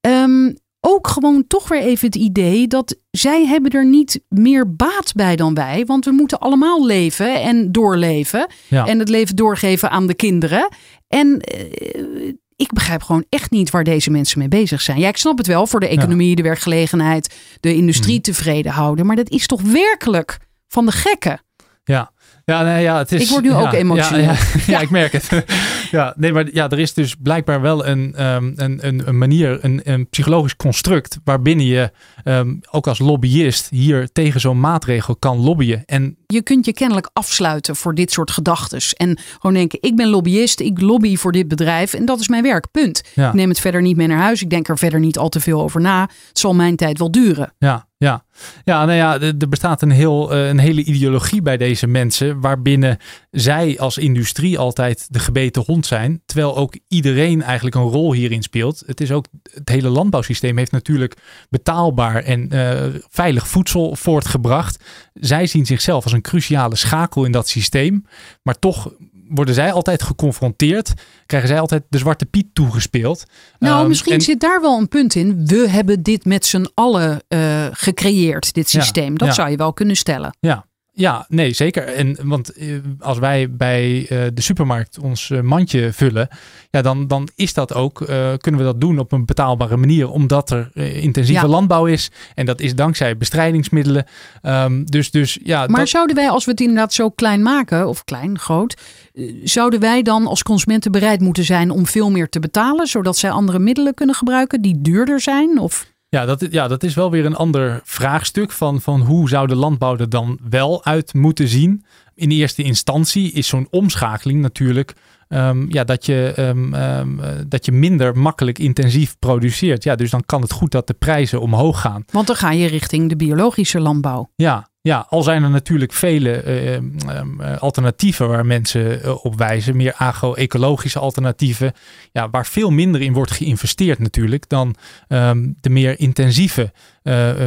ehm, ook gewoon toch weer even het idee dat zij hebben er niet meer baat bij dan wij. Want we moeten allemaal leven en doorleven. Ja. En het leven doorgeven aan de kinderen. En eh, ik begrijp gewoon echt niet waar deze mensen mee bezig zijn. Ja, ik snap het wel voor de economie, de werkgelegenheid, de industrie Mhm. tevreden houden. Maar dat is toch werkelijk van de gekken. Ja, Ja, nee, ja, het is, Ik word nu ja, ook emotioneel. Ja, ja, ja, ik merk het. ja, nee, maar ja, er is dus blijkbaar wel een, ehm, een, een, een manier, een, een psychologisch construct waarbinnen je ehm, ook als lobbyist hier tegen zo'n maatregel kan lobbyen. En Je kunt je kennelijk afsluiten voor dit soort gedachten. En gewoon denken, ik ben lobbyist, ik lobby voor dit bedrijf en dat is mijn werk, punt. Ja. Ik neem het verder niet mee naar huis, ik denk er verder niet al te veel over na. Het zal mijn tijd wel duren. Ja, ja. ja, nou ja, er bestaat een, heel, eh, een hele ideologie bij deze mensen, waarbinnen zij als industrie altijd de gebeten hond zijn, terwijl ook iedereen eigenlijk een rol hierin speelt. Het is ook, het hele landbouwsysteem heeft natuurlijk betaalbaar en eh, veilig voedsel voortgebracht. Zij zien zichzelf als een cruciale schakel in dat systeem, maar toch worden zij altijd geconfronteerd, krijgen zij altijd de zwarte piet toegespeeld. Nou, Ehm, misschien en- zit daar wel een punt in. We hebben dit met z'n allen eh, gecreëerd, dit Ja, systeem. Dat ja. zou je wel kunnen stellen. Ja, ja, nee, zeker. En want eh, als wij bij eh, de supermarkt ons eh, mandje vullen, ja, dan, dan is dat ook, kunnen we dat doen op een betaalbare manier, omdat er intensieve Ja. landbouw is. En dat is dankzij bestrijdingsmiddelen. Ehm, dus, dus ja, Maar dat- zouden wij, als we het inderdaad zo klein maken, of klein, groot, zouden wij dan als consumenten bereid moeten zijn om veel meer te betalen, zodat zij andere middelen kunnen gebruiken die duurder zijn? Of Ja, dat, ja, dat is wel weer een ander vraagstuk van, van hoe zou de landbouw er dan wel uit moeten zien. In eerste instantie is zo'n omschakeling natuurlijk ehm, ja, dat, je, ehm, ehm, eh, dat je minder makkelijk intensief produceert. Ja, dus dan kan het goed dat de prijzen omhoog gaan. Want dan ga je richting de biologische landbouw. Ja, ja, al zijn er natuurlijk vele eh, alternatieven waar mensen eh, op wijzen. Meer agro-ecologische alternatieven. Ja, waar veel minder in wordt geïnvesteerd natuurlijk dan de meer intensieve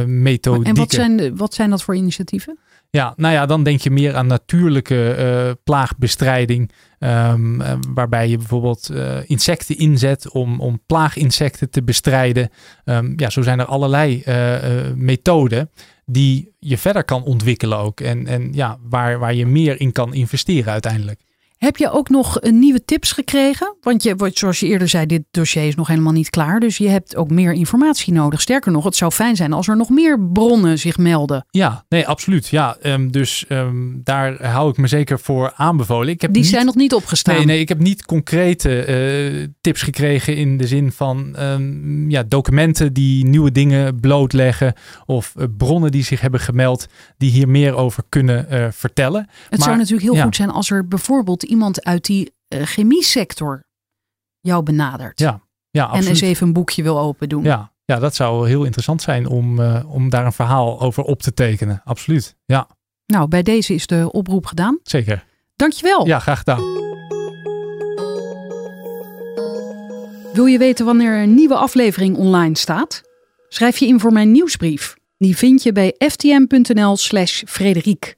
methodieken. En wat zijn, de- wat zijn dat voor initiatieven? Ja, nou ja, dan denk je meer aan natuurlijke eh, plaagbestrijding. ehm, eh, waarbij je bijvoorbeeld eh, insecten inzet om, om plaaginsecten te bestrijden. Ehm, ja, zo zijn er allerlei methoden die je verder kan ontwikkelen ook. En, en ja, waar, waar je meer in kan investeren uiteindelijk. Heb je ook nog eh, nieuwe tips gekregen? Want je, wat- zoals je eerder zei, dit dossier is nog helemaal niet klaar. Dus je hebt ook meer informatie nodig. Sterker nog, het zou fijn zijn als er nog meer bronnen zich melden. Ja, nee, absoluut. Ja, ehm, dus ehm, daar hou ik me zeker voor aanbevolen. Ik heb Die niet- zijn nog niet opgestaan. Nee, nee, ik heb niet concrete eh, tips gekregen in de zin van ehm, ja, documenten die nieuwe dingen blootleggen of eh, bronnen die zich hebben gemeld die hier meer over kunnen vertellen. Het Maar- zou natuurlijk heel ja. goed zijn als er bijvoorbeeld iemand uit die eh, chemiesector jou benadert. Ja, ja, en absoluut. eens even een boekje wil open doen. Ja, ja, dat zou heel interessant zijn om, eh, om daar een verhaal over op te tekenen. Absoluut. Ja, Nou, bij deze is de oproep gedaan. zeker. Dankjewel. Ja, graag gedaan. Wil je weten wanneer een nieuwe aflevering online staat? Schrijf je in voor mijn nieuwsbrief. Die vind je bij ftm.nl slash Frederiek.